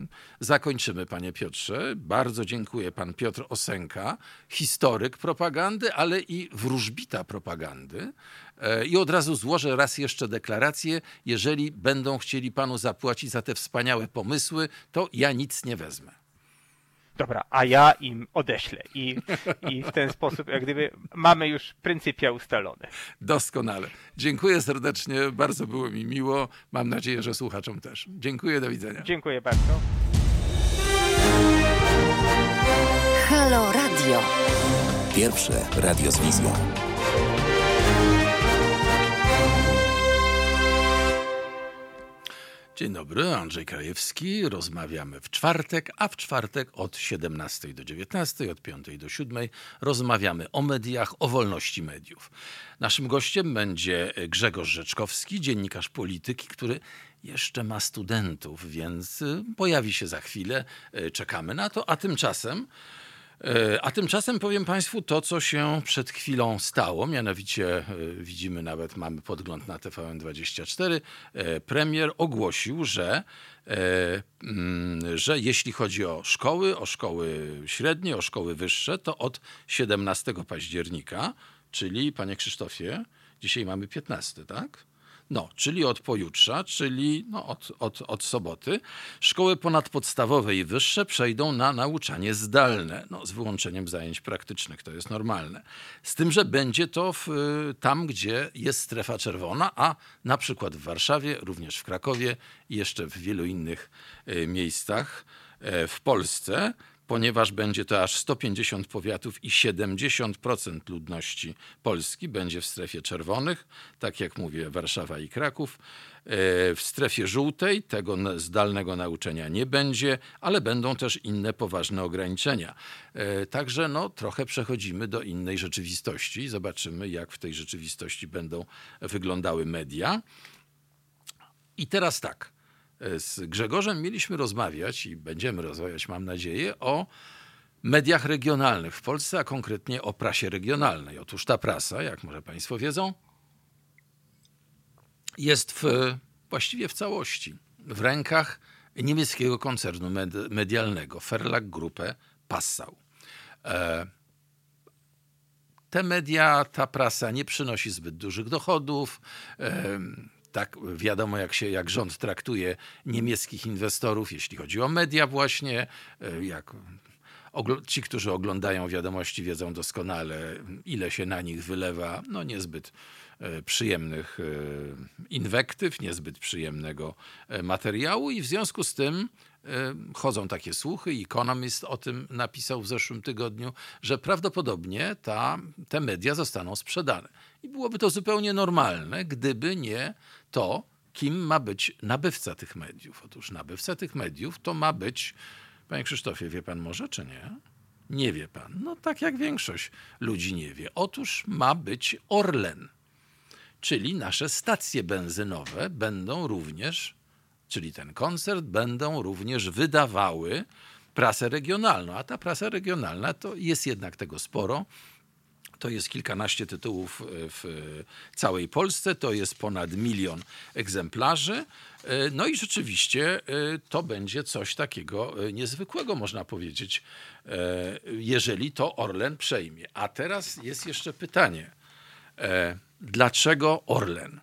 yy, zakończymy, panie Piotrze. Bardzo dziękuję pan Piotr Osenka, historyk propagandy, ale i wróżbita propagandy. E, I od razu złożę raz jeszcze deklarację, jeżeli będą chcieli panu zapłacić za te wspaniałe pomysły, to ja nic nie wezmę. Dobra, a ja im odeślę i, i w ten sposób jak gdyby mamy już pryncypia ustalone. Doskonale. Dziękuję serdecznie, bardzo było mi miło. Mam nadzieję, że słuchaczom też. Dziękuję, do widzenia. Dziękuję bardzo. Halo Radio. Pierwsze radio z wizją. Dzień dobry, Andrzej Krajewski. Rozmawiamy w czwartek, a w czwartek od 17 do 19, od 5 do 7 rozmawiamy o mediach, o wolności mediów. Naszym gościem będzie Grzegorz Rzeczkowski, dziennikarz polityki, który jeszcze ma studentów, więc pojawi się za chwilę. Y, Czekamy na to, a tymczasem E, A tymczasem powiem Państwu to, co się przed chwilą stało. Mianowicie e, widzimy nawet, mamy podgląd na TVN24. E, Premier ogłosił, że, e, mm, że jeśli chodzi o szkoły, o szkoły średnie, o szkoły wyższe, to od 17 października, czyli Panie Krzysztofie, dzisiaj mamy 15, tak? No, czyli od pojutrza, czyli no, od, od, od soboty, szkoły ponadpodstawowe i wyższe przejdą na nauczanie zdalne, no, z wyłączeniem zajęć praktycznych, to jest normalne. Z tym, że będzie to w, y, tam, gdzie jest strefa czerwona, a na przykład w Warszawie, również w Krakowie i jeszcze w wielu innych y, miejscach e, w Polsce ponieważ będzie to aż 150 powiatów i 70% ludności Polski będzie w strefie czerwonych, tak jak mówię, Warszawa i Kraków. E, W strefie żółtej tego zdalnego nauczenia nie będzie, ale będą też inne poważne ograniczenia. E, Także no, trochę przechodzimy do innej rzeczywistości zobaczymy, jak w tej rzeczywistości będą wyglądały media. I teraz tak. Z Grzegorzem mieliśmy rozmawiać i będziemy rozmawiać, mam nadzieję, o mediach regionalnych w Polsce, a konkretnie o prasie regionalnej. Otóż ta prasa, jak może Państwo wiedzą, jest w, właściwie w całości w rękach niemieckiego koncernu med- medialnego Verlag Gruppe Passau. E, te media, ta prasa nie przynosi zbyt dużych dochodów. Em, Tak wiadomo, jak, się, jak rząd traktuje niemieckich inwestorów, jeśli chodzi o media, właśnie. e, Jak ci, którzy oglądają wiadomości, wiedzą doskonale, ile się na nich wylewa no, niezbyt e, przyjemnych e, inwektyw, niezbyt przyjemnego materiału, i w związku z tym chodzą takie słuchy, Economist o tym napisał w zeszłym tygodniu, że prawdopodobnie ta, te media zostaną sprzedane. I byłoby to zupełnie normalne, gdyby nie to, kim ma być nabywca tych mediów. Otóż nabywca tych mediów to ma być, panie Krzysztofie, wie pan może, czy nie? Nie wie pan. No tak jak większość ludzi nie wie. Otóż ma być Orlen. Czyli nasze stacje benzynowe będą również, czyli ten koncert, będą również wydawały prasę regionalną. A ta prasa regionalna to jest jednak tego sporo. To jest kilkanaście tytułów w całej Polsce, to jest ponad milion egzemplarzy. No i rzeczywiście to będzie coś takiego niezwykłego, można powiedzieć, jeżeli to Orlen przejmie. A teraz jest jeszcze pytanie, dlaczego Orlen?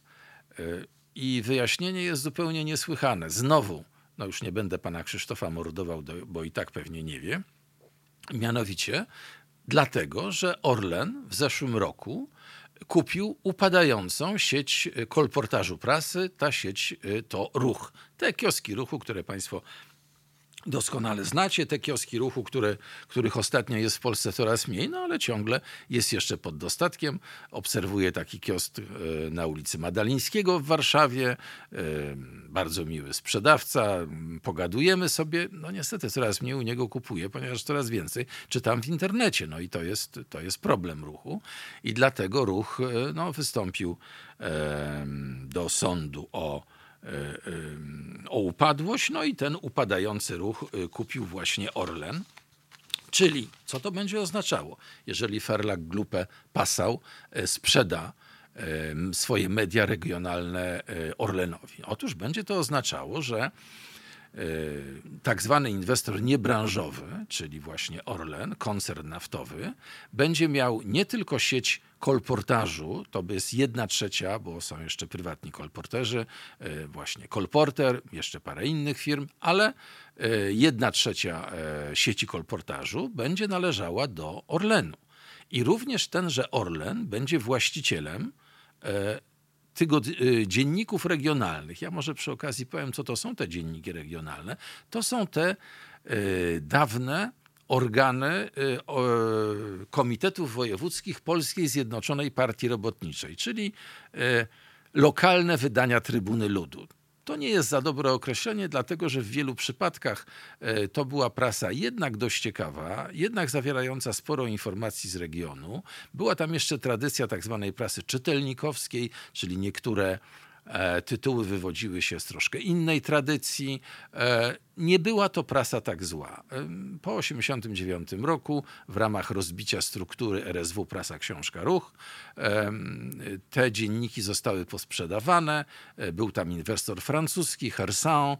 I wyjaśnienie jest zupełnie niesłychane. Znowu, no już nie będę pana Krzysztofa mordował, bo i tak pewnie nie wie. Mianowicie dlatego, że Orlen w zeszłym roku kupił upadającą sieć kolportażu prasy. Ta sieć y, to ruch. Te kioski ruchu, które państwo doskonale znacie te kioski ruchu, które, których ostatnio jest w Polsce coraz mniej, no ale ciągle jest jeszcze pod dostatkiem. Obserwuję taki kiosk e, na ulicy Madalińskiego w Warszawie. E, bardzo miły sprzedawca. Pogadujemy sobie. No niestety coraz mniej u niego kupuję, ponieważ coraz więcej czytam w internecie. No i to jest, to jest problem ruchu. I dlatego ruch e, no, wystąpił do sądu o o upadłość, no i ten upadający ruch e, kupił właśnie Orlen. Czyli co to będzie oznaczało, jeżeli Ferlag Glupe Passau sprzeda swoje media regionalne Orlenowi? Otóż będzie to oznaczało, że tak zwany inwestor niebranżowy, czyli właśnie Orlen, koncern naftowy, będzie miał nie tylko sieć kolportażu, to jest jedna trzecia, bo są jeszcze prywatni kolporterzy, e, właśnie Kolporter, jeszcze parę innych firm, ale e, jedna trzecia e, sieci kolportażu będzie należała do Orlenu. I również tenże Orlen będzie właścicielem tygod- dzienników regionalnych. Ja może przy okazji powiem, co to są te dzienniki regionalne. To są te dawne organy y, komitetów wojewódzkich Polskiej Zjednoczonej Partii Robotniczej, czyli y, lokalne wydania Trybuny Ludu. To nie jest za dobre określenie, dlatego że w wielu przypadkach y, to była prasa jednak dość ciekawa, jednak zawierająca sporo informacji z regionu. Była tam jeszcze tradycja tak zwanej prasy czytelnikowskiej, czyli niektóre E, tytuły wywodziły się z troszkę innej tradycji. E, nie była to prasa tak zła. E, po 1989 roku w ramach rozbicia struktury RSW Prasa Książka Ruch te dzienniki zostały posprzedawane. Był tam inwestor francuski, Hersan,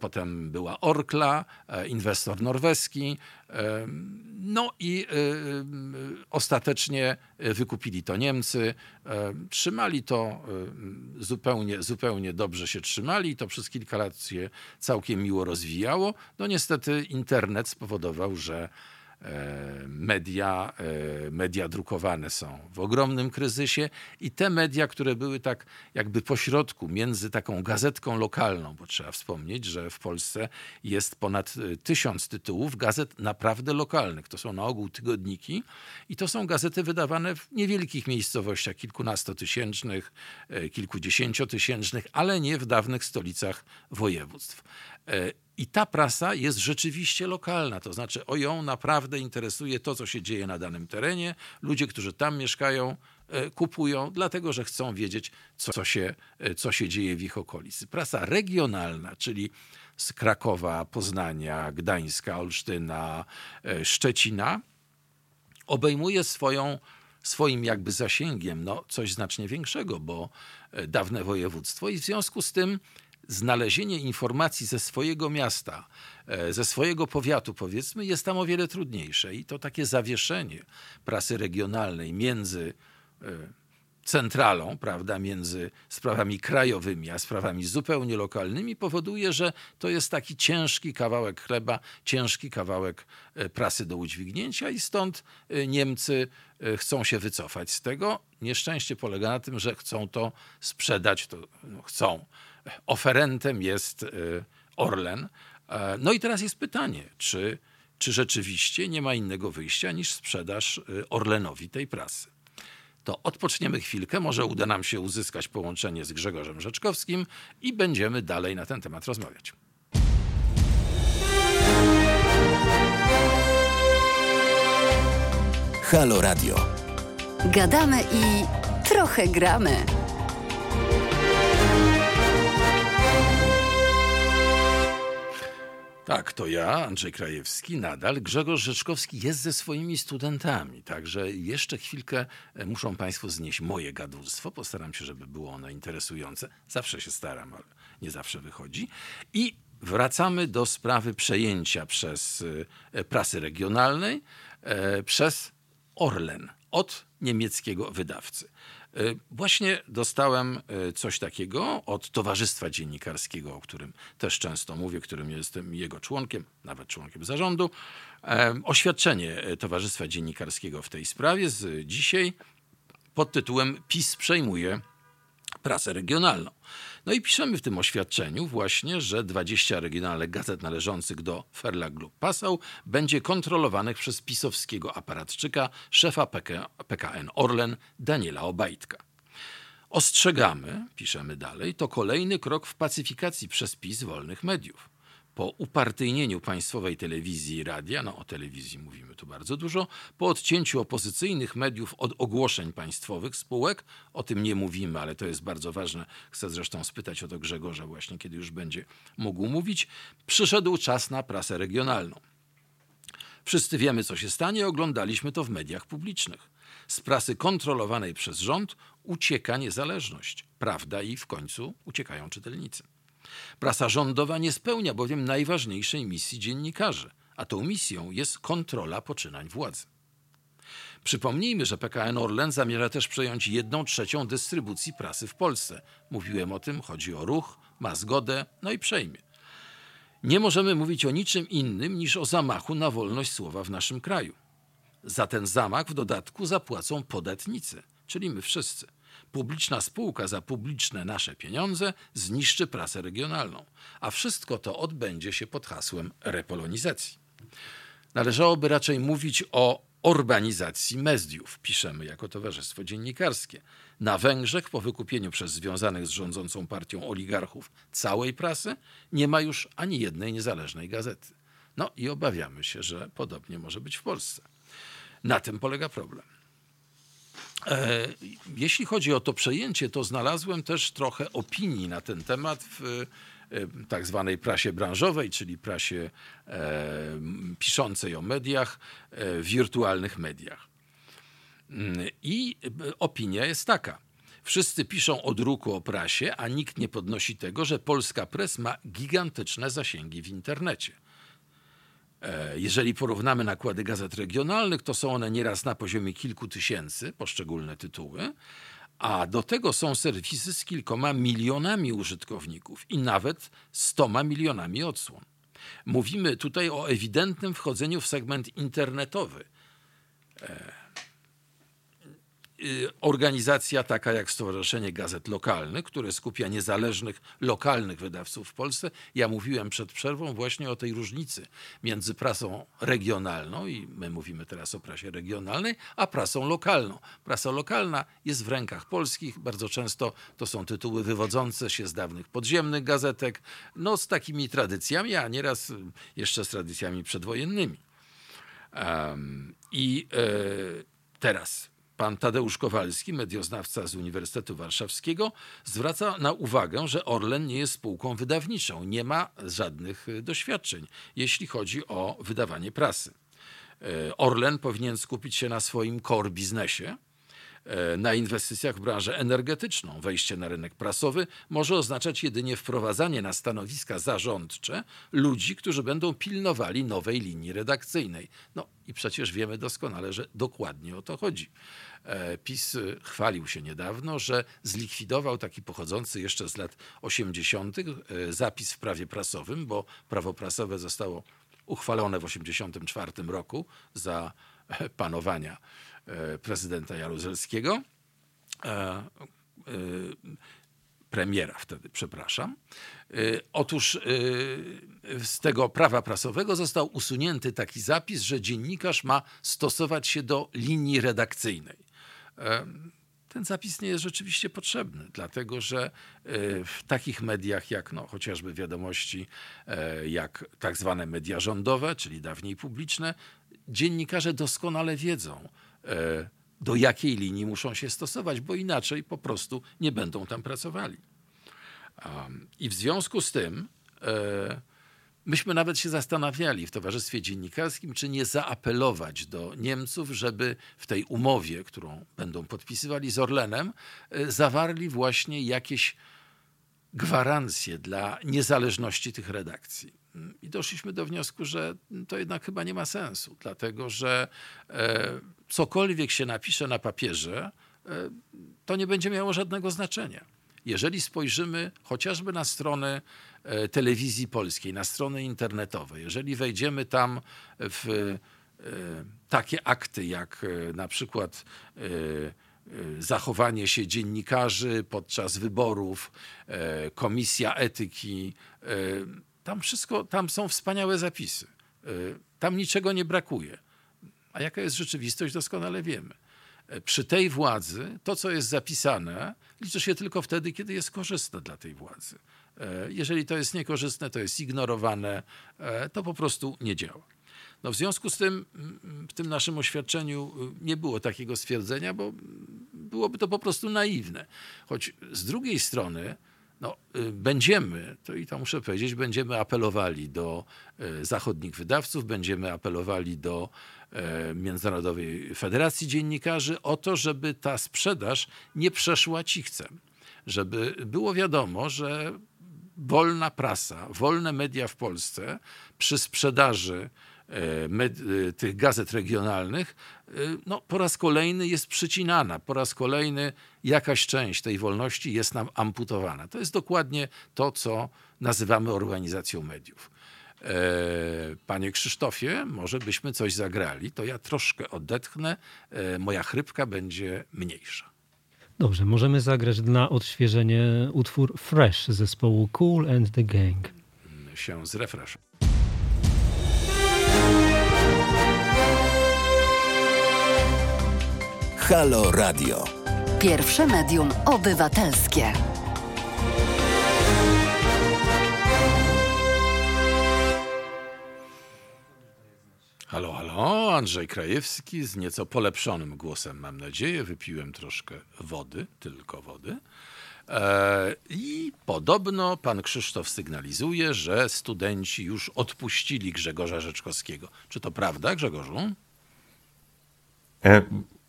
potem była Orkla, inwestor norweski. No i ostatecznie wykupili to Niemcy. Trzymali to zupełnie, zupełnie dobrze się trzymali. To przez kilka lat się całkiem miło rozwijało. No niestety internet spowodował, że E, media, e, media drukowane są w ogromnym kryzysie i te media, które były tak jakby pośrodku między taką gazetką lokalną, bo trzeba wspomnieć, że w Polsce jest ponad e, tysiąc tytułów gazet naprawdę lokalnych. To są na ogół tygodniki i to są gazety wydawane w niewielkich miejscowościach, kilkunastotysięcznych, kilkudziesięciotysięcznych, ale nie w dawnych stolicach województw. I ta prasa jest rzeczywiście lokalna, to znaczy o ją naprawdę interesuje to, co się dzieje na danym terenie. Ludzie, którzy tam mieszkają, e, kupują, dlatego że chcą wiedzieć, co się, e, co się dzieje w ich okolicy. Prasa regionalna, czyli z Krakowa, Poznania, Gdańska, Olsztyna, e, Szczecina, obejmuje swoją, swoim jakby zasięgiem no, coś znacznie większego, bo dawne województwo i w związku z tym znalezienie informacji ze swojego miasta, e, ze swojego powiatu, powiedzmy, jest tam o wiele trudniejsze. I to takie zawieszenie prasy regionalnej między e, centralą, prawda, między sprawami krajowymi a sprawami zupełnie lokalnymi powoduje, że to jest taki ciężki kawałek chleba, ciężki kawałek e, prasy do udźwignięcia i stąd Niemcy chcą się wycofać z tego. Nieszczęście polega na tym, że chcą to sprzedać, to no, chcą oferentem jest y, Orlen. E, no i teraz jest pytanie, czy, czy rzeczywiście nie ma innego wyjścia niż sprzedaż y, Orlenowi tej prasy. To odpoczniemy chwilkę, może uda nam się uzyskać połączenie z Grzegorzem Rzeczkowskim i będziemy dalej na ten temat rozmawiać. Halo Radio. Gadamy i trochę gramy. Tak, to ja, Andrzej Krajewski, nadal. Grzegorz Rzeczkowski jest ze swoimi studentami, także jeszcze chwilkę e, muszą Państwo znieść moje gadulstwo. Postaram się, żeby było ono interesujące. Zawsze się staram, ale nie zawsze wychodzi. I wracamy do sprawy przejęcia przez e, prasy regionalnej, e, przez Orlen od niemieckiego wydawcy. E, Właśnie dostałem e, coś takiego od Towarzystwa Dziennikarskiego, o którym też często mówię, którym jestem jego członkiem, nawet członkiem zarządu. E, Oświadczenie Towarzystwa Dziennikarskiego w tej sprawie z dzisiaj pod tytułem PiS przejmuje prasę regionalną. No i piszemy w tym oświadczeniu właśnie, że 20 regionalnych gazet należących do Verlag Group Passau będzie kontrolowanych przez pisowskiego aparatczyka, szefa PK, PKN Orlen, Daniela Obajtka. Ostrzegamy, piszemy dalej, to kolejny krok w pacyfikacji przez PiS wolnych mediów. Po upartyjnieniu państwowej telewizji i radia, no o telewizji mówimy tu bardzo dużo, po odcięciu opozycyjnych mediów od ogłoszeń państwowych spółek, o tym nie mówimy, ale to jest bardzo ważne, chcę zresztą spytać o to Grzegorza właśnie, kiedy już będzie mógł mówić, przyszedł czas na prasę regionalną. Wszyscy wiemy, co się stanie, oglądaliśmy to w mediach publicznych. Z prasy kontrolowanej przez rząd ucieka niezależność, prawda i w końcu uciekają czytelnicy. Prasa rządowa nie spełnia bowiem najważniejszej misji dziennikarzy, a tą misją jest kontrola poczynań władzy. Przypomnijmy, że PKN Orlen zamierza też przejąć jedną trzecią dystrybucji prasy w Polsce. Mówiłem o tym, chodzi o ruch, ma zgodę, no i przejmie. Nie możemy mówić o niczym innym niż o zamachu na wolność słowa w naszym kraju. Za ten zamach w dodatku zapłacą podatnicy, czyli my wszyscy. Publiczna spółka za publiczne nasze pieniądze zniszczy prasę regionalną, a wszystko to odbędzie się pod hasłem repolonizacji. Należałoby raczej mówić o urbanizacji mediów, piszemy jako Towarzystwo Dziennikarskie. Na Węgrzech, po wykupieniu przez związanych z rządzącą partią oligarchów całej prasy, nie ma już ani jednej niezależnej gazety. No i obawiamy się, że podobnie może być w Polsce. Na tym polega problem. E, Jeśli chodzi o to przejęcie, to znalazłem też trochę opinii na ten temat w e, tak zwanej prasie branżowej, czyli prasie e, piszącej o mediach, wirtualnych mediach. Mm, I opinia jest taka. Wszyscy piszą o druku o prasie, a nikt nie podnosi tego, że polska pres ma gigantyczne zasięgi w internecie. E, Jeżeli porównamy nakłady gazet regionalnych, to są one nieraz na poziomie kilku tysięcy, poszczególne tytuły, a do tego są serwisy z kilkoma milionami użytkowników i nawet stoma milionami odsłon. Mówimy tutaj o ewidentnym wchodzeniu w segment internetowy. Y, organizacja taka jak Stowarzyszenie Gazet Lokalnych, które skupia niezależnych, lokalnych wydawców w Polsce. Ja mówiłem przed przerwą właśnie o tej różnicy między prasą regionalną, i my mówimy teraz o prasie regionalnej, a prasą lokalną. Prasa lokalna jest w rękach polskich, bardzo często to są tytuły wywodzące się z dawnych podziemnych gazetek, no z takimi tradycjami, a nieraz jeszcze z tradycjami przedwojennymi. Em, I e, teraz pan Tadeusz Kowalski, medioznawca z Uniwersytetu Warszawskiego, zwraca na uwagę, że Orlen nie jest spółką wydawniczą, nie ma żadnych y, doświadczeń, jeśli chodzi o wydawanie prasy. E, Orlen powinien skupić się na swoim core biznesie, na inwestycjach w branżę energetyczną. Wejście na rynek prasowy może oznaczać jedynie wprowadzanie na stanowiska zarządcze ludzi, którzy będą pilnowali nowej linii redakcyjnej. No i przecież wiemy doskonale, że dokładnie o to chodzi. E, PiS y, chwalił się niedawno, że zlikwidował taki pochodzący jeszcze z lat 80. e, zapis w prawie prasowym, bo prawo prasowe zostało uchwalone w 1984 roku za e, panowania e, prezydenta Jaruzelskiego. E, e, premiera wtedy, przepraszam. Otóż z tego prawa prasowego został usunięty taki zapis, że dziennikarz ma stosować się do linii redakcyjnej. Ten zapis nie jest rzeczywiście potrzebny, dlatego że w takich mediach jak no, chociażby wiadomości, e, jak tak zwane media rządowe, czyli dawniej publiczne, dziennikarze doskonale wiedzą, e, do jakiej linii muszą się stosować, bo inaczej po prostu nie będą tam pracowali. I w związku z tym e, Myśmy nawet się zastanawiali w Towarzystwie Dziennikarskim, czy nie zaapelować do Niemców, żeby w tej umowie, którą będą podpisywali z Orlenem, e, zawarli właśnie jakieś gwarancje dla niezależności tych redakcji. I doszliśmy do wniosku, że to jednak chyba nie ma sensu, dlatego że e, cokolwiek się napisze na papierze, e, to nie będzie miało żadnego znaczenia. Jeżeli spojrzymy chociażby na strony e, telewizji polskiej, na strony internetowe, jeżeli wejdziemy tam w e, takie akty jak na przykład zachowanie się dziennikarzy podczas wyborów, komisja etyki, tam wszystko, tam są wspaniałe zapisy. Tam niczego nie brakuje. A jaka jest rzeczywistość, doskonale wiemy. Przy tej władzy to, co jest zapisane, liczy się tylko wtedy, kiedy jest korzystne dla tej władzy. E, jeżeli to jest niekorzystne, to jest ignorowane, e, to po prostu nie działa. No w związku z tym mm, w tym naszym oświadczeniu y, nie było takiego stwierdzenia, bo byłoby to po prostu naiwne. Choć z drugiej strony no, y, będziemy, to i to muszę powiedzieć, będziemy apelowali do y, zachodnich wydawców, będziemy apelowali do e, Międzynarodowej Federacji Dziennikarzy o to, żeby ta sprzedaż nie przeszła cichcem. Żeby było wiadomo, że wolna prasa, wolne media w Polsce przy sprzedaży E, e, tych gazet regionalnych, e, no, po raz kolejny jest przycinana, po raz kolejny jakaś część tej wolności jest nam amputowana. To jest dokładnie to, co nazywamy organizacją mediów. Panie Krzysztofie, może byśmy coś zagrali, to ja troszkę odetchnę, moja chrypka będzie mniejsza. Dobrze, możemy zagrać na odświeżenie utwór Fresh zespołu Cool and the Gang. Się zrefresh. Halo Radio. Pierwsze medium obywatelskie. Halo, halo, Andrzej Krajewski z nieco polepszonym głosem, mam nadzieję. Wypiłem troszkę wody, tylko wody. E, I podobno pan Krzysztof sygnalizuje, że studenci już odpuścili Grzegorza Rzeczkowskiego. Czy to prawda, Grzegorzu? E,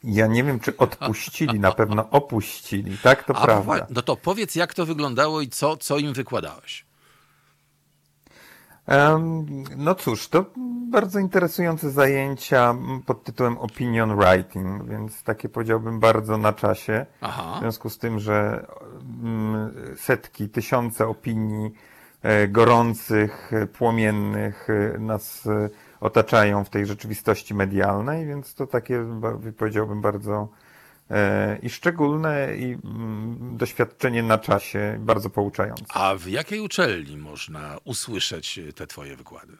ja nie wiem, czy odpuścili, na pewno opuścili, tak? To A, prawda. No to powiedz, jak to wyglądało i co, co im wykładałeś? No cóż, to bardzo interesujące zajęcia pod tytułem Opinion Writing, więc takie powiedziałbym bardzo na czasie. Aha. W związku z tym, że setki, tysiące opinii e, gorących, płomiennych e, nas e, otaczają w tej rzeczywistości medialnej, więc to takie, powiedziałbym, bardzo e, i szczególne, i mm, doświadczenie na czasie, bardzo pouczające. A w jakiej uczelni można usłyszeć te Twoje wykłady?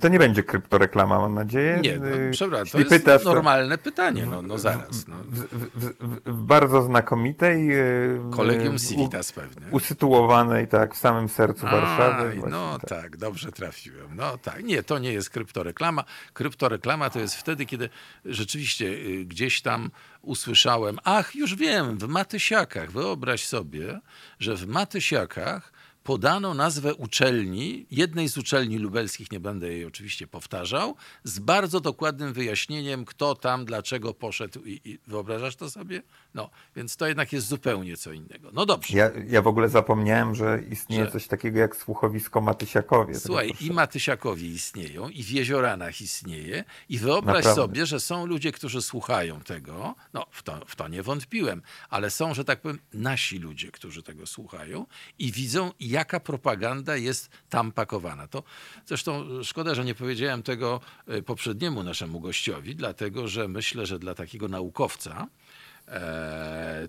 To nie będzie kryptoreklama, mam nadzieję. Nie, no, y, przepraszam, to jest pytasz, normalne to... pytanie, no, no zaraz. No. W, w, w, bardzo znakomitej... Y, Kolegium Civitas pewnie. Usytuowanej tak w samym sercu Warszawy. Właśnie, no tak. tak. dobrze trafiłem. No tak, nie, to nie jest kryptoreklama. Kryptoreklama to jest wtedy, kiedy rzeczywiście y, gdzieś tam usłyszałem, ach, już wiem, w Matysiakach, wyobraź sobie, że w Matysiakach podano nazwę uczelni, jednej z uczelni lubelskich, nie będę jej oczywiście powtarzał, z bardzo dokładnym wyjaśnieniem, kto tam, dlaczego poszedł i, i wyobrażasz to sobie? No, więc to jednak jest zupełnie co innego. No dobrze. Ja, ja w ogóle zapomniałem, że istnieje że... coś takiego jak słuchowisko Matysiakowie. Słuchaj, i Matysiakowie istnieją, i w Jezioranach istnieje i wyobraź Naprawdę. sobie, że są ludzie, którzy słuchają tego, no w to, w to nie wątpiłem, ale są, że tak powiem, nasi ludzie, którzy tego słuchają i widzą, jaka propaganda jest tam pakowana. To zresztą szkoda, że nie powiedziałem tego e, poprzedniemu naszemu gościowi, dlatego że myślę, że dla takiego naukowca, e,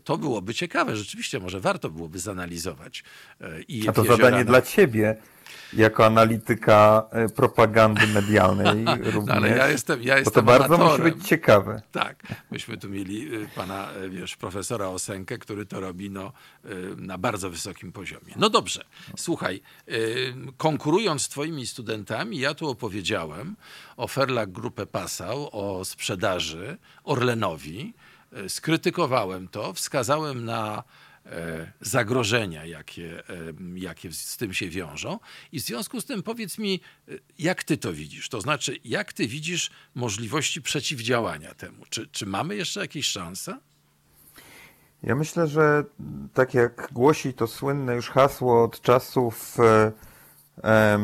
to byłoby ciekawe. Rzeczywiście, może warto byłoby zanalizować. E, I A to zadanie dla ciebie jako analityka e, propagandy medialnej również. No, ale ja jestem, ja jestem to bardzo musi być ciekawe. Tak. Myśmy tu mieli e, pana, e, wiesz, profesora Osenkę, który to robi no, na bardzo wysokim poziomie. No dobrze, słuchaj, konkurując z twoimi studentami, ja tu opowiedziałem o Ferlak Grupę Passau, o sprzedaży Orlenowi, skrytykowałem to, wskazałem na zagrożenia, jakie, jakie z tym się wiążą. I w związku z tym powiedz mi, jak ty to widzisz? To znaczy, jak ty widzisz możliwości przeciwdziałania temu? Czy, czy mamy jeszcze jakieś szanse? Ja myślę, że tak jak głosi to słynne już hasło od czasów e,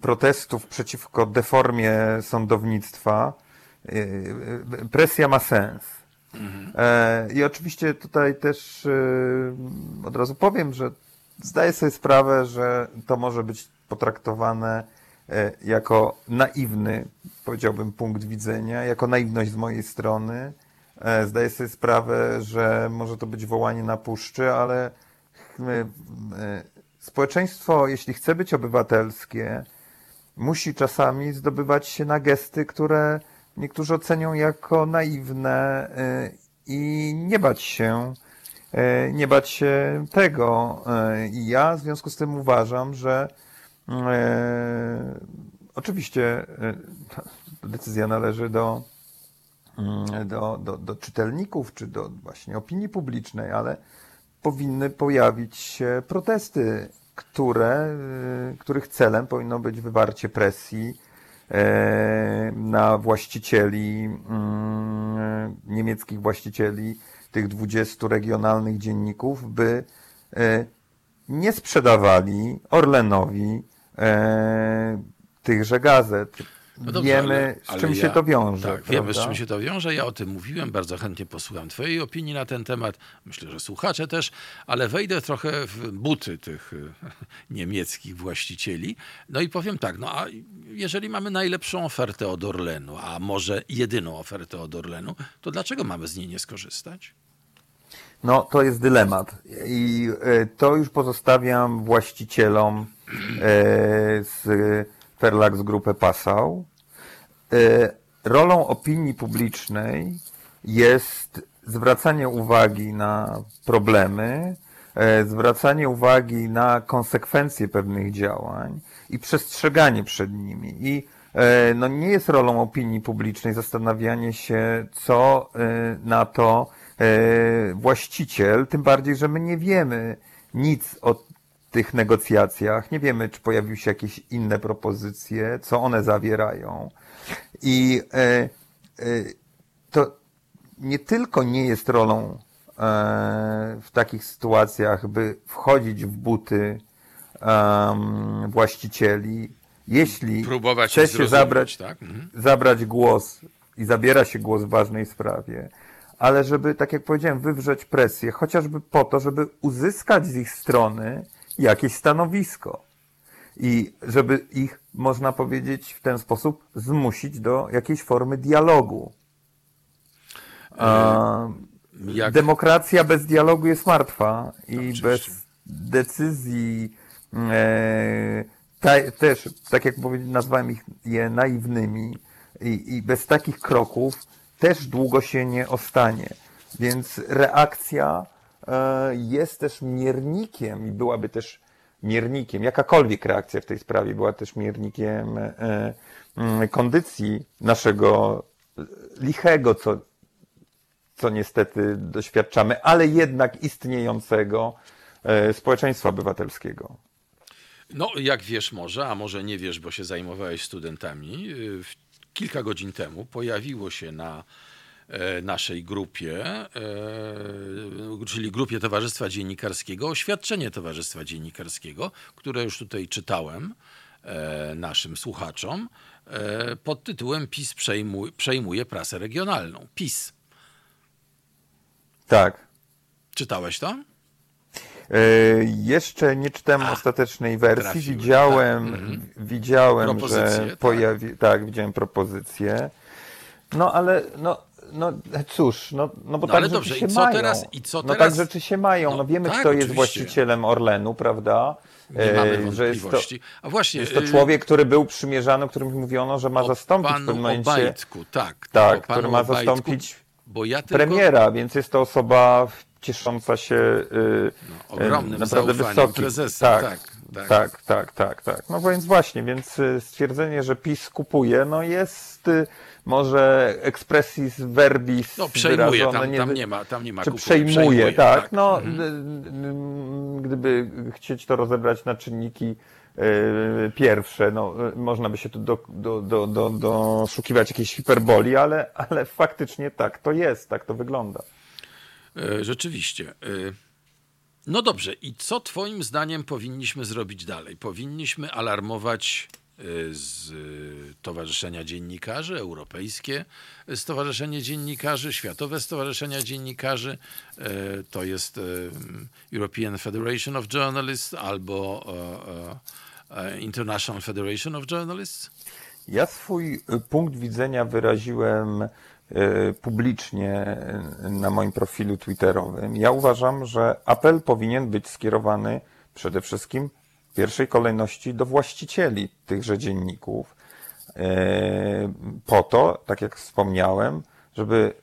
protestów przeciwko deformie sądownictwa, e, e, presja ma sens. Mhm. E, I oczywiście tutaj też e, od razu powiem, że zdaję sobie sprawę, że to może być potraktowane e, jako naiwny, powiedziałbym, punkt widzenia, jako naiwność z mojej strony E, zdaję sobie sprawę, że może to być wołanie na puszczy, ale społeczeństwo, jeśli chce być obywatelskie, musi czasami zdobywać się na gesty, które niektórzy ocenią jako naiwne e, i nie bać się, nie bać się tego. I ja w związku z tym uważam, że oczywiście decyzja należy do do, do, do czytelników, czy do właśnie opinii publicznej, ale powinny pojawić się protesty, które, y, których celem powinno być wywarcie presji na właścicieli, mm, niemieckich właścicieli tych 20 regionalnych dzienników, by e, nie sprzedawali Orlenowi e, tychże gazet. No dobrze, wiemy, ale, ale z czym ja, się to wiąże. Tak, wiemy, z czym się to wiąże. Ja o tym mówiłem, bardzo chętnie posłucham Twojej opinii na ten temat. Myślę, że słuchacze też, ale wejdę trochę w buty tych niemieckich właścicieli. No i powiem tak, no a jeżeli mamy najlepszą ofertę od Orlenu, a może jedyną ofertę od Orlenu, to dlaczego mamy z niej nie skorzystać? No, to jest dylemat. I e, to już pozostawiam właścicielom e, z Ferlax Grupę Passau. E, rolą opinii publicznej jest zwracanie uwagi na problemy, e, zwracanie uwagi na konsekwencje pewnych działań i przestrzeganie przed nimi. I e, no, nie jest rolą opinii publicznej zastanawianie się, co na to właściciel, tym bardziej, że my nie wiemy nic o tych negocjacjach. Nie wiemy, czy pojawiły się jakieś inne propozycje, co one zawierają. I e, e, to nie tylko nie jest rolą e, w takich sytuacjach, by wchodzić w buty właścicieli, jeśli Próbować chce się zabrać, tak? mhm. zabrać głos i zabiera się głos w ważnej sprawie, ale żeby, tak jak powiedziałem, wywrzeć presję, chociażby po to, żeby uzyskać z ich strony jakieś stanowisko. I żeby ich, można powiedzieć, w ten sposób zmusić do jakiejś formy dialogu. A, Jak? Demokracja bez dialogu jest martwa i bez decyzji e, ta, też, tak jak nazwałem ich je naiwnymi i, i bez takich kroków też długo się nie ostanie. Więc reakcja E, jest też miernikiem i byłaby też miernikiem, jakakolwiek reakcja w tej sprawie była też miernikiem e, mm, kondycji naszego lichego, co, co niestety doświadczamy, ale jednak istniejącego e, społeczeństwa obywatelskiego. No, jak wiesz może, a może nie wiesz, bo się zajmowałeś studentami, kilka godzin temu pojawiło się na E, naszej grupie, e, czyli grupie Towarzystwa Dziennikarskiego, oświadczenie Towarzystwa Dziennikarskiego, które już tutaj czytałem e, naszym słuchaczom, pod tytułem PiS przejmuje, przejmuje prasę regionalną. PiS. Tak. Czytałeś to? jeszcze nie czytałem A, ostatecznej wersji. Trafiły, widziałem, tak. mhm. widziałem, że tak. pojawi... Tak, widziałem propozycję. No ale no, no cóż, no, no bo no, tak rzeczy dobrze, się mają. Teraz, i co teraz? No tak rzeczy się mają. No, no wiemy, tak, kto jest właścicielem Orlenu, prawda? Nie mamy wątpliwości. Jest to, A właśnie, jest to y, człowiek, który był przymierzany, którym mówiono, że ma zastąpić w pewnym momencie. Obajtku, tak. Tak, który ma zastąpić bo ja tylko... premiera, więc jest to osoba ciesząca się yy, no, ogromnym naprawdę wysokim. prezesem, tak. tak. Tak, tak, tak, tak, tak. No więc właśnie, więc y, stwierdzenie, że PiS kupuje, no jest y, może expressis verbis No przejmuje, tam, nie, tam nie ma, tam nie ma czy kupuje, przejmuje, przejmuje, tak. tak. No, Mhm. gdyby chcieć to rozebrać na czynniki y, pierwsze, no, y, można by się tu do, do, do, do, doszukiwać jakiejś hiperboli, ale, ale faktycznie tak to jest, tak to wygląda. E, Rzeczywiście. E, No dobrze, i co Twoim zdaniem powinniśmy zrobić dalej? Powinniśmy alarmować e, z e, Towarzyszenia Dziennikarzy, Europejskie Stowarzyszenie Dziennikarzy, Światowe Stowarzyszenia Dziennikarzy, e, to jest European Federation of Journalists albo International Federation of Journalists? Ja swój y, punkt widzenia wyraziłem y, publicznie y, na moim profilu twitterowym. Ja uważam, że apel powinien być skierowany przede wszystkim pierwszej kolejności do właścicieli tychże dzienników. Po to, tak jak wspomniałem, żeby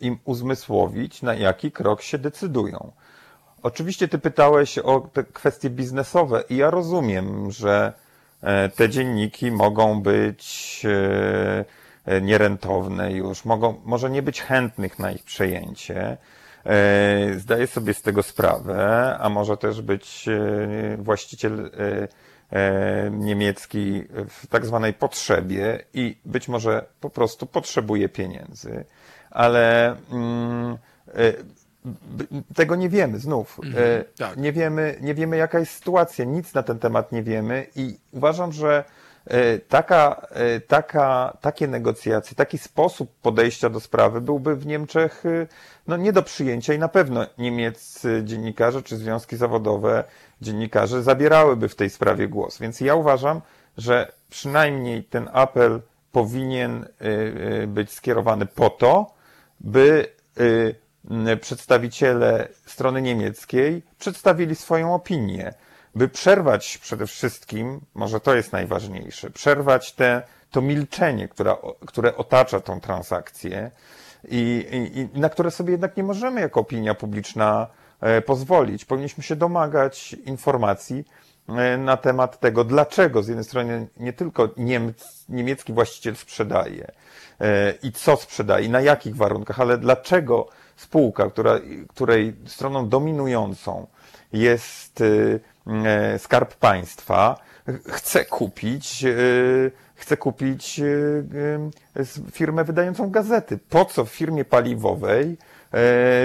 im uzmysłowić, na jaki krok się decydują. Oczywiście ty pytałeś o te kwestie biznesowe i ja rozumiem, że E, te dzienniki mogą być e, nierentowne już, mogą, może nie być chętnych na ich przejęcie. E, zdaję sobie z tego sprawę, a może też być właściciel niemiecki w tak zwanej potrzebie i być może po prostu potrzebuje pieniędzy. Ale mm, tego nie wiemy znów. Mhm, E, tak. Nie wiemy, nie wiemy jaka jest sytuacja, nic na ten temat nie wiemy i uważam, że e, taka, e, taka, takie negocjacje, taki sposób podejścia do sprawy byłby w Niemczech no, nie do przyjęcia i na pewno niemieccy dziennikarze czy związki zawodowe dziennikarzy zabierałyby w tej sprawie głos. Więc ja uważam, że przynajmniej ten apel powinien być skierowany po to, by przedstawiciele strony niemieckiej przedstawili swoją opinię, by przerwać przede wszystkim, może to jest najważniejsze, przerwać te, to milczenie, która, które otacza tą transakcję i, i, i na które sobie jednak nie możemy jako opinia publiczna e, pozwolić. Powinniśmy się domagać informacji e, na temat tego, dlaczego z jednej strony nie tylko niemiecki właściciel sprzedaje e, i co sprzedaje, i na jakich warunkach, ale dlaczego spółka, która, której stroną dominującą jest Skarb Państwa, chce kupić, y, chce kupić firmę wydającą gazety. Po co w firmie paliwowej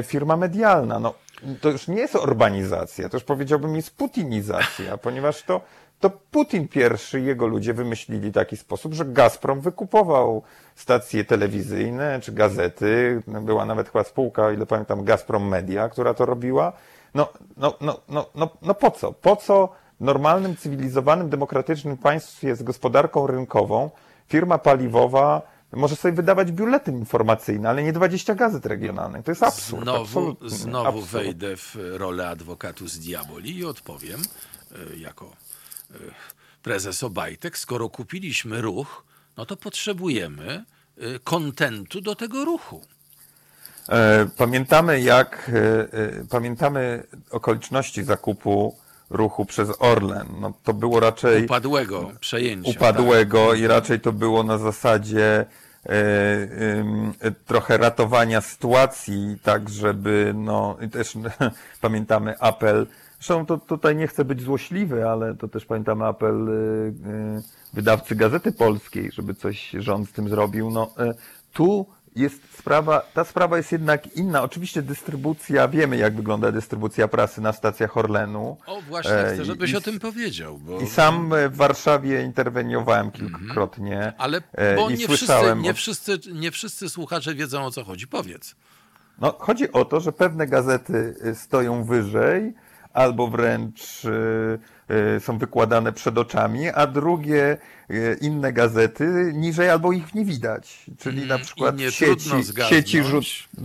firma medialna? No, to już nie jest urbanizacja, to już powiedziałbym jest putinizacja, ponieważ to to Putin pierwszy jego ludzie wymyślili taki sposób, że Gazprom wykupował stacje telewizyjne czy gazety. Była nawet chyba spółka, ile pamiętam, Gazprom Media, która to robiła. No, no, no, no, no, no po co? Po co w normalnym, cywilizowanym, demokratycznym państwie z gospodarką rynkową firma paliwowa może sobie wydawać biuletyn informacyjny, ale nie 20 gazet regionalnych. To jest absurd. Znowu, znowu absurd. wejdę w rolę adwokatu z diaboli i odpowiem e, jako prezes Obajtek, skoro kupiliśmy ruch, no to potrzebujemy y, kontentu do tego ruchu. E, pamiętamy jak, e, e, pamiętamy okoliczności zakupu ruchu przez Orlen. No, to było raczej... Upadłego przejęcia. Upadłego tak. i raczej to było na zasadzie trochę ratowania sytuacji, tak żeby, no i też pamiętamy apel Zresztą to tutaj nie chcę być złośliwy, ale to też pamiętamy apel y, wydawcy Gazety Polskiej, żeby coś rząd z tym zrobił. No, tu jest sprawa, ta sprawa jest jednak inna. Oczywiście dystrybucja, wiemy jak wygląda dystrybucja prasy na stacjach Orlenu. O właśnie, chcę, żebyś I, o tym powiedział. Bo... I sam w Warszawie interweniowałem kilkukrotnie. Mhm. Ale bo nie, wszyscy, nie, wszyscy, nie wszyscy słuchacze wiedzą o co chodzi. Powiedz. No, chodzi o to, że pewne gazety stoją wyżej, albo wręcz są wykładane przed oczami, a drugie y, inne gazety niżej albo ich nie widać. Czyli na mm, przykład sieci, sieci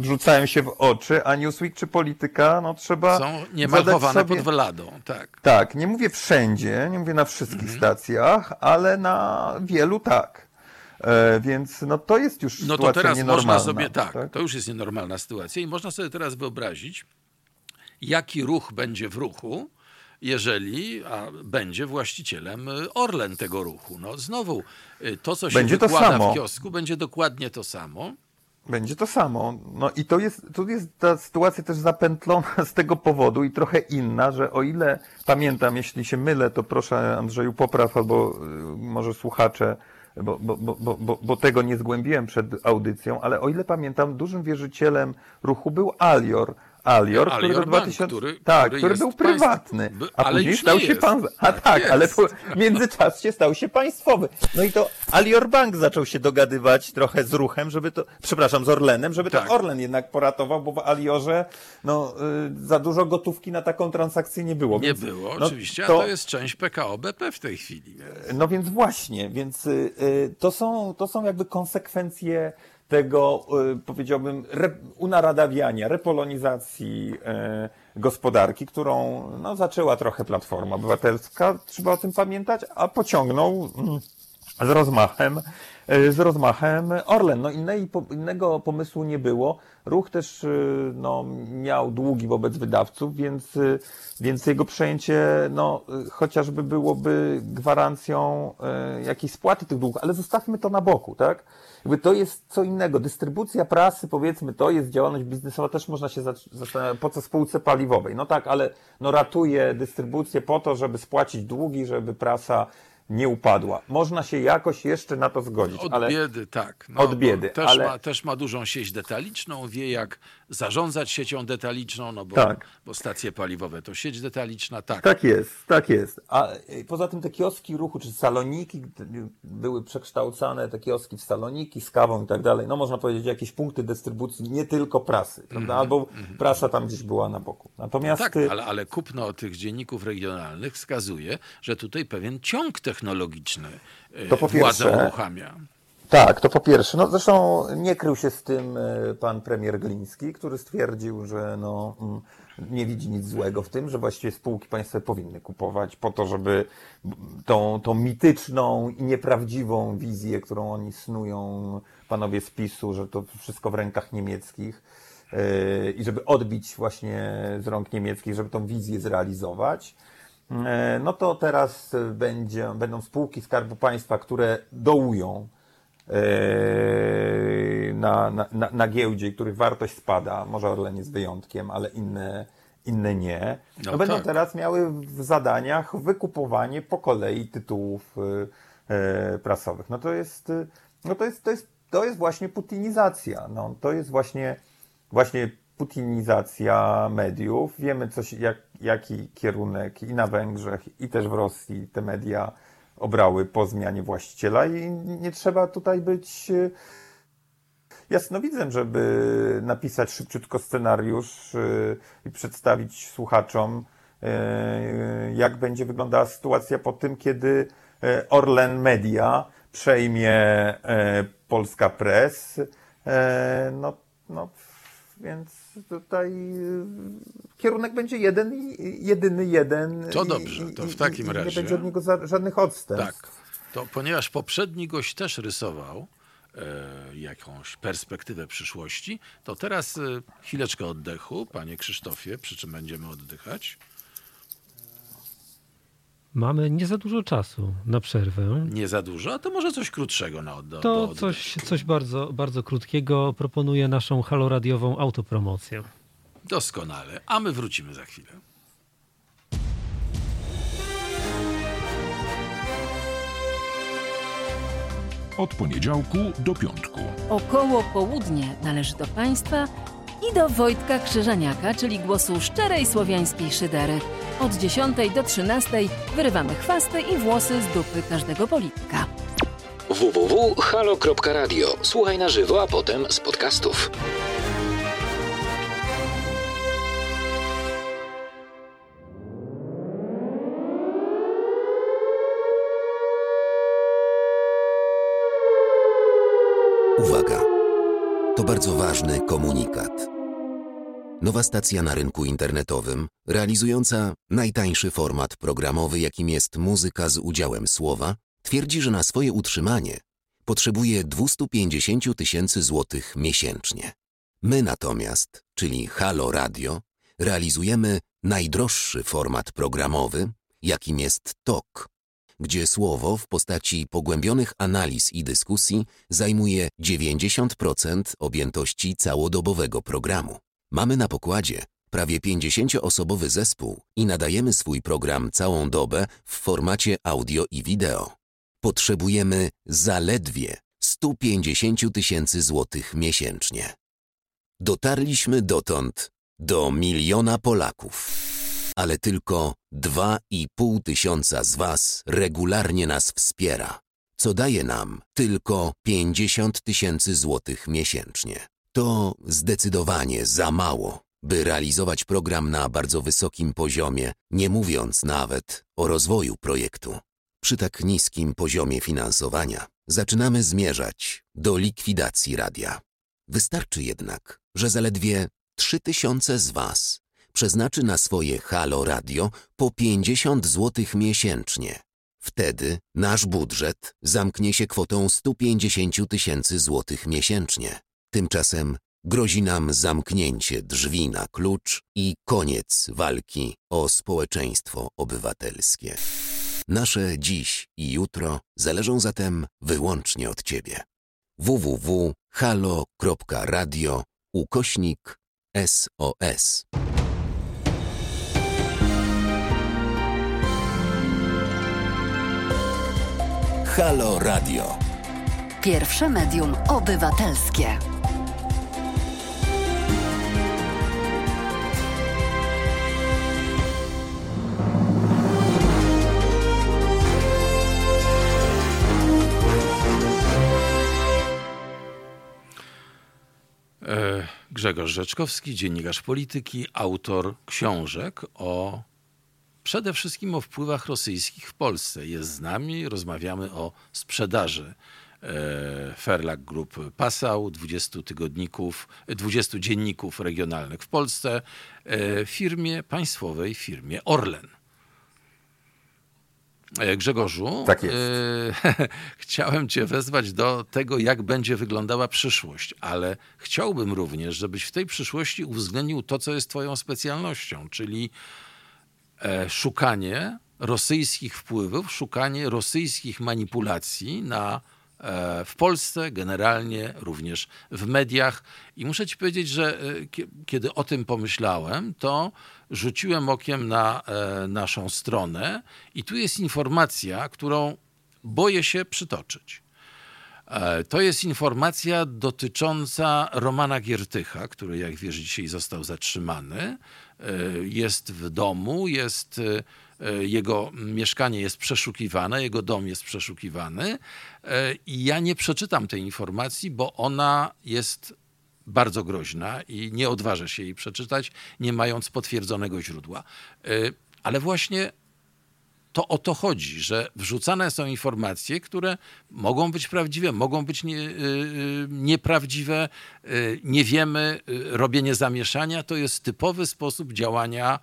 rzucają się w oczy, a Newsweek czy Polityka, no trzeba Są niemal chowane sobie... pod wladą, tak. Tak, nie mówię wszędzie, nie mówię na wszystkich mhm. stacjach, ale na wielu tak. E, więc no to jest już no to teraz można sobie, tak, tak, to już jest nienormalna sytuacja i można sobie teraz wyobrazić, jaki ruch będzie w ruchu, jeżeli a będzie właścicielem Orlen tego ruchu. No znowu, to co się będzie wykłada w kiosku, będzie dokładnie to samo. Będzie to samo. No i to jest, tu jest ta sytuacja też zapętlona z tego powodu i trochę inna, że o ile pamiętam, jeśli się mylę, to proszę Andrzeju popraw albo y, może słuchacze, bo, bo, bo, bo, bo tego nie zgłębiłem przed audycją, ale o ile pamiętam, dużym wierzycielem ruchu był Alior, Alior, Alior który do 2000, który, tak, który, który był prywatny, państw... a później stał się pan, a tak, tak ale w międzyczasie stał się państwowy. No i to Alior Bank zaczął się dogadywać trochę z ruchem, żeby to, przepraszam, z Orlenem, żeby tak. to Orlen jednak poratował, bo w Aliorze, no, y, za dużo gotówki na taką transakcję nie było. Nie więc, było, no, oczywiście, to... a to jest część PKO BP w tej chwili. No więc właśnie, więc y, y, to są, to są jakby konsekwencje tego, y, powiedziałbym, unaradawiania, repolonizacji e, gospodarki, którą no, zaczęła trochę Platforma Obywatelska, trzeba o tym pamiętać, a pociągnął mm, z rozmachem, e, z rozmachem Orlen. No innej, innego pomysłu nie było. Ruch też no, miał długi wobec wydawców, więc, więc jego przejęcie no, chociażby byłoby gwarancją jakiejś spłaty tych długów, ale zostawmy to na boku, tak? Jakby to jest co innego. Dystrybucja prasy, powiedzmy, to jest działalność biznesowa, też można się zastanawiać, po co spółce paliwowej. No tak, ale no ratuje dystrybucję po to, żeby spłacić długi, żeby prasa nie upadła. Można się jakoś jeszcze na to zgodzić. Od ale... biedy, tak. No, od biedy, też, ale... ma, też ma dużą sieć detaliczną, wie jak zarządzać siecią detaliczną, no bo, tak. bo stacje paliwowe to sieć detaliczna, tak. Tak jest, tak jest. A e, poza tym te kioski ruchu, czy saloniki były przekształcane, te kioski w saloniki z kawą i tak dalej. No można powiedzieć jakieś punkty dystrybucji, nie tylko prasy, prawda? Mhm, Albo -hmm. prasa tam gdzieś była na boku. Natomiast... No tak, ale, ale kupno tych dzienników regionalnych wskazuje, że tutaj pewien ciąg technologiczny to po pierwsze, uruchamia. Tak, to po pierwsze. No zresztą nie krył się z tym e, pan premier Gliński, który stwierdził, że no, mm, nie widzi nic złego w tym, że właściwie spółki państwowe powinny kupować po to, żeby tą, tą mityczną i nieprawdziwą wizję, którą oni snują, panowie z PiSu, że to wszystko w rękach niemieckich yy, i żeby odbić właśnie z rąk niemieckich, żeby tą wizję zrealizować. Yy, no to teraz będzie, będą spółki Skarbu Państwa, które dołują Yy, na, na, na giełdzie, których wartość spada, może Orlen jest wyjątkiem, ale inne, inne nie, no, no będą tak. teraz miały w zadaniach wykupowanie po kolei tytułów yy, prasowych. No to jest, no to jest, to jest, to jest właśnie putinizacja. No, to jest właśnie, właśnie putinizacja mediów. Wiemy coś, jak, jaki kierunek i na Węgrzech, i też w Rosji te media obrały po zmianie właściciela i nie trzeba tutaj być e, jasnowidzem, żeby napisać szybciutko scenariusz e, i przedstawić słuchaczom, e, jak będzie wyglądała sytuacja po tym, kiedy Orlen Media przejmie Polska Press. No, no, więc tutaj y, kierunek będzie jeden, jedyny jeden. To dobrze, to w takim i, razie. Nie będzie od niego żadnych odstępstw. Tak, to ponieważ poprzedni gość też rysował e, jakąś perspektywę przyszłości, to teraz e, chwileczkę oddechu, panie Krzysztofie, przy czym będziemy oddychać. Mamy nie za dużo czasu na przerwę. Nie za dużo? A to może coś krótszego na oddech. To coś, coś bardzo, bardzo krótkiego. Proponuję naszą haloradiową autopromocję. Doskonale. A my wrócimy za chwilę. Od poniedziałku do piątku. Około południe należy do Państwa i do Wojtka Krzyżaniaka, czyli głosu szczerej słowiańskiej szydery. Od 10 do 13 wyrywamy chwasty i włosy z dupy każdego polityka. www.halo.radio. Słuchaj na żywo, a potem z podcastów. To bardzo ważny komunikat. Nowa stacja na rynku internetowym, realizująca najtańszy format programowy, jakim jest muzyka z udziałem słowa, twierdzi, że na swoje utrzymanie potrzebuje 250 tysięcy złotych miesięcznie. My natomiast, czyli Halo Radio, realizujemy najdroższy format programowy, jakim jest TOK, gdzie słowo w postaci pogłębionych analiz i dyskusji zajmuje 90% objętości całodobowego programu. Mamy na pokładzie prawie 50-osobowy zespół i nadajemy swój program całą dobę w formacie audio i wideo. Potrzebujemy zaledwie 150 tysięcy złotych miesięcznie. Dotarliśmy dotąd do miliona Polaków, ale tylko 2,5 tysiąca z Was regularnie nas wspiera, co daje nam tylko 50 tysięcy złotych miesięcznie. To zdecydowanie za mało, by realizować program na bardzo wysokim poziomie, nie mówiąc nawet o rozwoju projektu. Przy tak niskim poziomie finansowania zaczynamy zmierzać do likwidacji radia. Wystarczy jednak, że zaledwie 3000 z Was przeznaczy na swoje Halo Radio po 50 zł miesięcznie. Wtedy nasz budżet zamknie się kwotą 150 tysięcy złotych miesięcznie. Tymczasem grozi nam zamknięcie drzwi na klucz i koniec walki o społeczeństwo obywatelskie. Nasze dziś i jutro zależą zatem wyłącznie od Ciebie. www.halo.radio ukośnik SOS Halo Radio Pierwsze medium obywatelskie. E, Grzegorz Rzeczkowski, dziennikarz polityki, autor książek o przede wszystkim o wpływach rosyjskich w Polsce. Jest z nami, rozmawiamy o sprzedaży e, Ferlag Group Passau, 20 tygodników, 20 dzienników regionalnych w Polsce, e, firmie państwowej, firmie Orlen. E, Grzegorzu, tak jest. E, chciałem Cię wezwać do tego, jak będzie wyglądała przyszłość, ale chciałbym również, żebyś w tej przyszłości uwzględnił to, co jest Twoją specjalnością, czyli e, szukanie rosyjskich wpływów, szukanie rosyjskich manipulacji na E, w Polsce, generalnie również w mediach. I muszę ci powiedzieć, że e, kiedy o tym pomyślałem, to rzuciłem okiem na e, naszą stronę i tu jest informacja, którą boję się przytoczyć. To jest informacja dotycząca Romana Giertycha, który, jak wiesz, dzisiaj został zatrzymany. Jest w domu, jest E, jego mieszkanie jest przeszukiwane, jego dom jest przeszukiwany. E, I ja nie przeczytam tej informacji, bo ona jest bardzo groźna i nie odważę się jej przeczytać, nie mając potwierdzonego źródła. E, ale właśnie to o to chodzi, że wrzucane są informacje, które mogą być prawdziwe, mogą być nie, nieprawdziwe, nie wiemy, robienie zamieszania to jest typowy sposób działania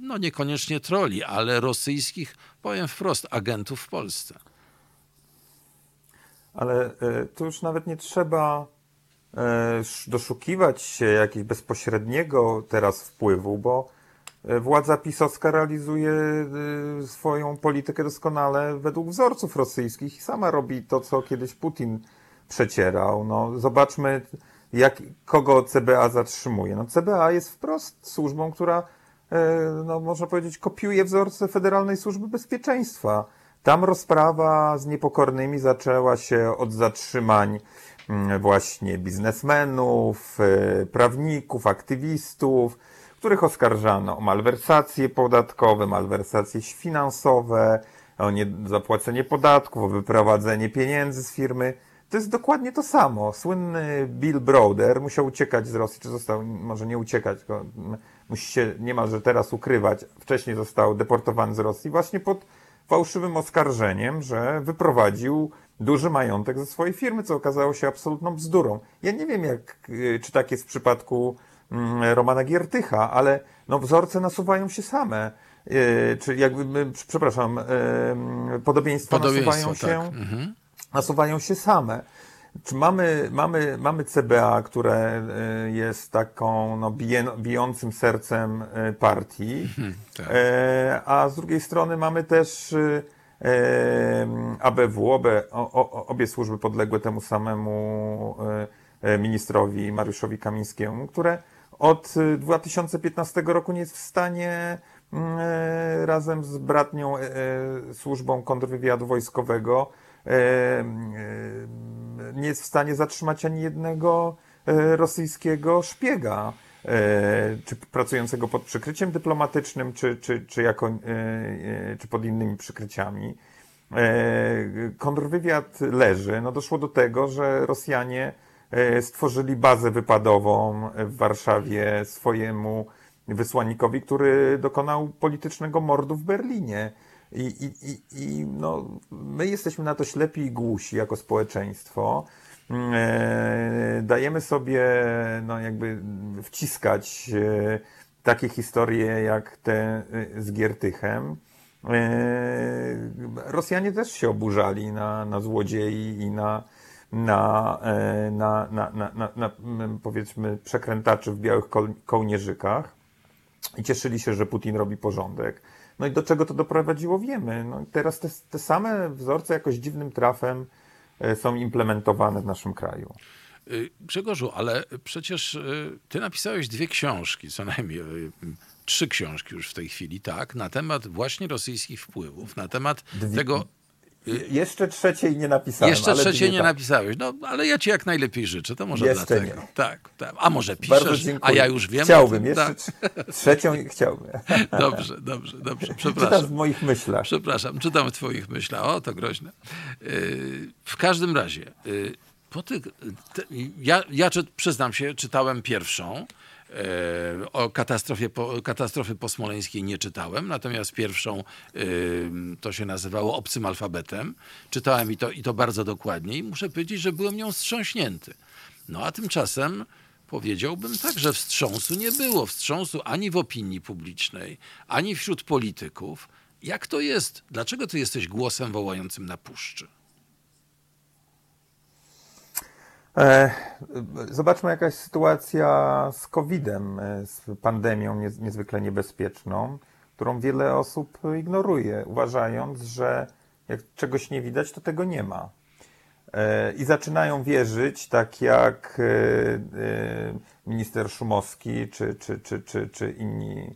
no niekoniecznie troli, ale rosyjskich, powiem wprost, agentów w Polsce. Ale e, tu już nawet nie trzeba e, doszukiwać się jakiegoś bezpośredniego teraz wpływu, bo e, władza pisowska realizuje swoją politykę doskonale według wzorców rosyjskich i sama robi to, co kiedyś Putin przecierał. No, zobaczmy, jak, kogo CBA zatrzymuje. No, CBA jest wprost służbą, która E, no można powiedzieć, kopiuje wzorce Federalnej Służby Bezpieczeństwa. Tam rozprawa z niepokornymi zaczęła się od zatrzymań mm, właśnie biznesmenów, e, prawników, aktywistów, których oskarżano o malwersacje podatkowe, malwersacje finansowe, o niezapłacenie podatków, o wyprowadzenie pieniędzy z firmy. To jest dokładnie to samo. Słynny Bill Browder musiał uciekać z Rosji, czy został, może nie uciekać, tylko musi się niemalże teraz ukrywać. Wcześniej został deportowany z Rosji właśnie pod fałszywym oskarżeniem, że wyprowadził duży majątek ze swojej firmy, co okazało się absolutną bzdurą. Ja nie wiem, jak, y, czy tak jest w przypadku Romana Giertycha, ale no, wzorce nasuwają się same. Yy, czy jakby, przepraszam, yy, podobieństwa, podobieństwa nasuwają, tak. się, mhm. nasuwają się same. Czy mamy, mamy, mamy CBA, które y, jest taką no, bije, bijącym sercem partii, hmm, tak. E, a z drugiej strony mamy też ABW, obie, obie służby podległe temu samemu e, ministrowi Mariuszowi Kamińskiemu, które od 2015 roku nie jest w stanie mm, e, razem z bratnią służbą kontrwywiadu wojskowego nie jest w stanie zatrzymać ani jednego e, rosyjskiego szpiega, e, czy pracującego pod przykryciem dyplomatycznym, czy, czy, czy, jako, e, czy pod innymi przykryciami. Kontrwywiad leży. No doszło do tego, że Rosjanie stworzyli bazę wypadową w Warszawie swojemu wysłannikowi, który dokonał politycznego mordu w Berlinie. I, i, i, i no, my jesteśmy na to ślepi i głusi jako społeczeństwo. Mm, e, dajemy sobie no, jakby wciskać e, takie historie jak te e, z Giertychem. E, Rosjanie też się oburzali na, na złodziei i na, na, e, na, na, na, na, na, powiedzmy przekrętaczy w białych kołnierzykach i cieszyli się, że Putin robi porządek. No i do czego to doprowadziło, wiemy. No teraz te, te same wzorce jakoś dziwnym trafem e, są implementowane w naszym kraju. Y, Grzegorzu, ale przecież y, ty napisałeś dwie książki, co najmniej y, trzy książki już w tej chwili, tak, na temat właśnie rosyjskich wpływów, na temat dwie, tego, jeszcze trzeciej nie napisałem. Jeszcze trzeciej nie tak. napisałeś. No, ale ja ci jak najlepiej życzę. To może Jeszcze dlatego. Nie. Tak, tak. A może piszesz, a ja już wiem. Chciałbym. Jeszcze tak. trzecią chciałbym. Dobrze, dobrze, dobrze. Przepraszam. Czytam w moich myślach. Przepraszam, czytam w twoich myślach. O, to groźne. Y, w każdym razie, y, po tych, ja, ja przyznam się, czytałem pierwszą. E, o katastrofie, katastrofy posmoleńskiej nie czytałem, natomiast pierwszą e, to się nazywało Obcym Alfabetem. Czytałem i to, i to bardzo dokładnie i muszę powiedzieć, że byłem nią wstrząśnięty. No a tymczasem powiedziałbym tak, że wstrząsu nie było. Wstrząsu ani w opinii publicznej, ani wśród polityków. Jak to jest? Dlaczego ty jesteś głosem wołającym na puszczy? E, zobaczmy jakaś sytuacja z COVID-em, e, z pandemią niezwykle niebezpieczną, którą wiele osób ignoruje, uważając, że jak czegoś nie widać, to tego nie ma. E, I zaczynają wierzyć, tak jak minister Szumowski czy, czy, czy, czy, czy inni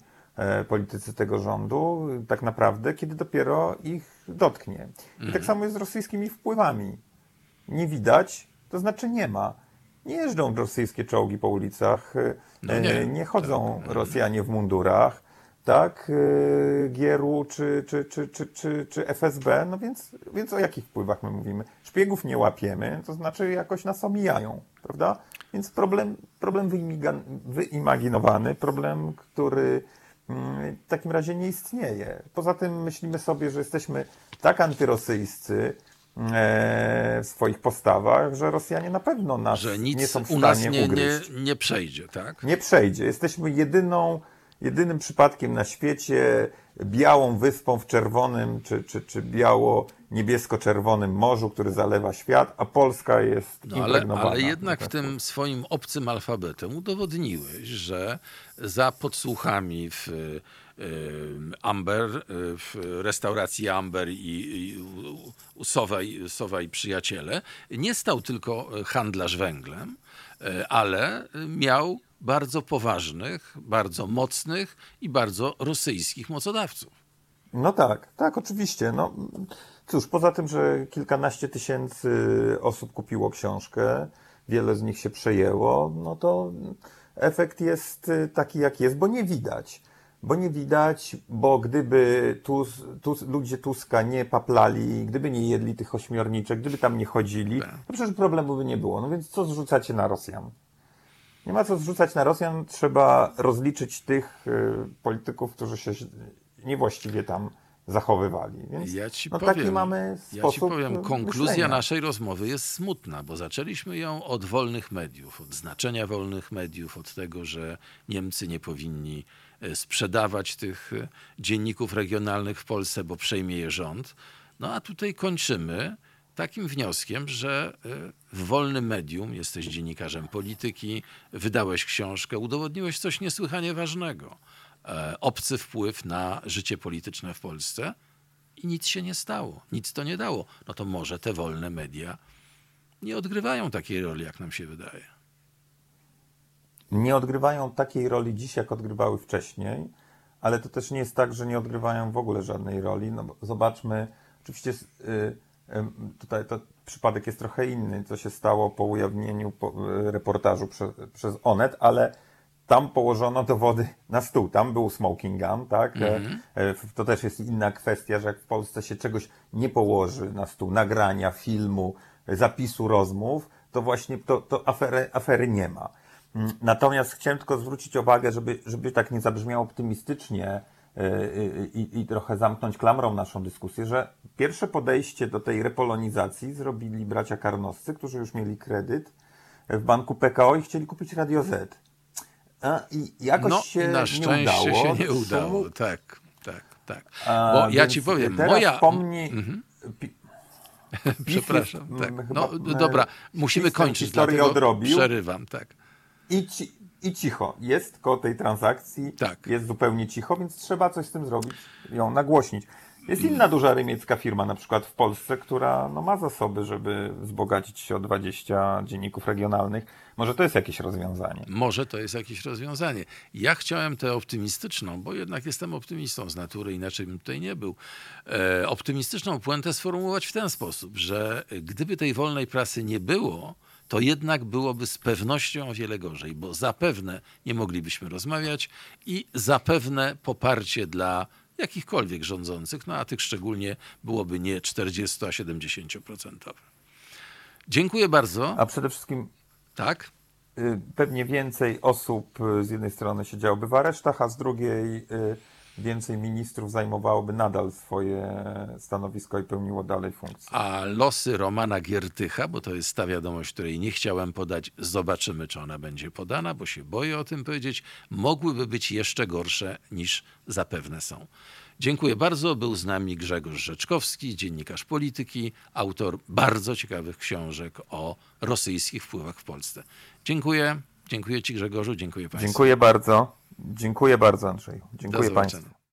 politycy tego rządu, tak naprawdę, kiedy dopiero ich dotknie. I tak mhm. samo jest z rosyjskimi wpływami. Nie widać, to znaczy nie ma. Nie jeżdżą rosyjskie czołgi po ulicach, no nie. E, nie. chodzą tak. Rosjanie w mundurach, tak, e, Gieru czy, czy, czy, czy, czy, czy FSB, no więc, więc o jakich wpływach my mówimy? Szpiegów nie łapiemy, to znaczy jakoś nas omijają, prawda? Więc problem, problem wyimaginowany, problem, który mm, w takim razie nie istnieje. Poza tym myślimy sobie, że jesteśmy tak antyrosyjscy, w swoich postawach, że Rosjanie na pewno nas że nic nie są w stanie u nas nie, nie, nie przejdzie, tak? Nie przejdzie. Jesteśmy jedyną, jedynym przypadkiem na świecie białą wyspą w czerwonym czy, czy, czy biało-niebiesko-czerwonym morzu, który zalewa świat, a Polska jest no, ale, ale jednak w tym swoim obcym alfabetem udowodniłeś, że za podsłuchami w Amber, y, w restauracji Amber i, i u przyjaciele, nie stał tylko handlarz węglem, y, ale miał bardzo poważnych, bardzo mocnych i bardzo rosyjskich mocodawców. No tak, tak, oczywiście. No, cóż, poza tym, że kilkanaście tysięcy osób kupiło książkę, wiele z nich się przejęło, no to efekt jest taki, jak jest, bo nie widać bo nie widać, bo gdyby Tus, Tus, ludzie Tuska nie paplali, gdyby nie jedli tych ośmiorniczek, gdyby tam nie chodzili, tak. to przecież problemu by nie było. No więc co zrzucacie na Rosjan? Nie ma co zrzucać na Rosjan, trzeba rozliczyć tych y, polityków, którzy się niewłaściwie tam zachowywali. Więc ja ci no, powiem, taki mamy sposób Ja ci powiem, konkluzja myślenia. naszej rozmowy jest smutna, bo zaczęliśmy ją od wolnych mediów, od znaczenia wolnych mediów, od tego, że Niemcy nie powinni sprzedawać tych e, dzienników regionalnych w Polsce, bo przejmie je rząd. No a tutaj kończymy takim wnioskiem, że y, w wolnym medium jesteś dziennikarzem polityki, wydałeś książkę, udowodniłeś coś niesłychanie ważnego. E, obcy wpływ na życie polityczne w Polsce i nic się nie stało, nic to nie dało. No to może te wolne media nie odgrywają takiej roli, jak nam się wydaje. Nie odgrywają takiej roli dziś, jak odgrywały wcześniej, ale to też nie jest tak, że nie odgrywają w ogóle żadnej roli. No zobaczmy, oczywiście y, tutaj to przypadek jest trochę inny, co się stało po ujawnieniu reportażu przez, przez Onet, ale tam położono dowody na stół. Tam był smoking gun, tak? Mm-hmm. To też jest inna kwestia, że jak w Polsce się czegoś nie położy na stół, nagrania, filmu, zapisu rozmów, to właśnie to, to afery, afery nie ma. Mm, natomiast chciałem tylko zwrócić uwagę, żeby, żeby tak nie zabrzmiało optymistycznie yy, i, i trochę zamknąć klamrą naszą dyskusję, że pierwsze podejście do tej repolonizacji zrobili bracia Karnoscy, którzy już mieli kredyt w banku PKO i chcieli kupić Radio Z. I jakoś no, się na szczęście nie udało. się nie udało, tak, tak, tak. Bo ja ci powiem, moja... Pomni... Mhm. Przepraszam, tak. No dobra, musimy kończyć, dlatego odrobił. przerywam, tak. I, ci, I cicho. Jest koło tej transakcji, tak. jest zupełnie cicho, więc trzeba coś z tym zrobić, ją nagłośnić. Jest inna duża niemiecka firma, na przykład w Polsce, która no, ma zasoby, żeby wzbogacić się o 20 dzienników regionalnych. Może to jest jakieś rozwiązanie. Może to jest jakieś rozwiązanie. Ja chciałem tę optymistyczną, bo jednak jestem optymistą z natury, inaczej bym tutaj nie był, e, optymistyczną puentę sformułować w ten sposób, że gdyby tej wolnej prasy nie było, to jednak byłoby z pewnością o wiele gorzej, bo zapewne nie moglibyśmy rozmawiać i zapewne poparcie dla jakichkolwiek rządzących, no a tych szczególnie byłoby nie 40, a 70%. Dziękuję bardzo. A przede wszystkim. Tak? Y, pewnie więcej osób y, z jednej strony siedziałoby w aresztach, a z drugiej y, więcej ministrów zajmowałoby nadal swoje stanowisko i pełniło dalej funkcje. A losy Romana Giertycha, bo to jest ta wiadomość, której nie chciałem podać, zobaczymy, czy ona będzie podana, bo się boję o tym powiedzieć, mogłyby być jeszcze gorsze niż zapewne są. Dziękuję bardzo. Był z nami Grzegorz Rzeczkowski, dziennikarz polityki, autor bardzo ciekawych książek o rosyjskich wpływach w Polsce. Dziękuję. Dziękuję Ci Grzegorzu, dziękuję Państwu. Dziękuję bardzo. Dziękuję bardzo Andrzeju. Dziękuję Państwu.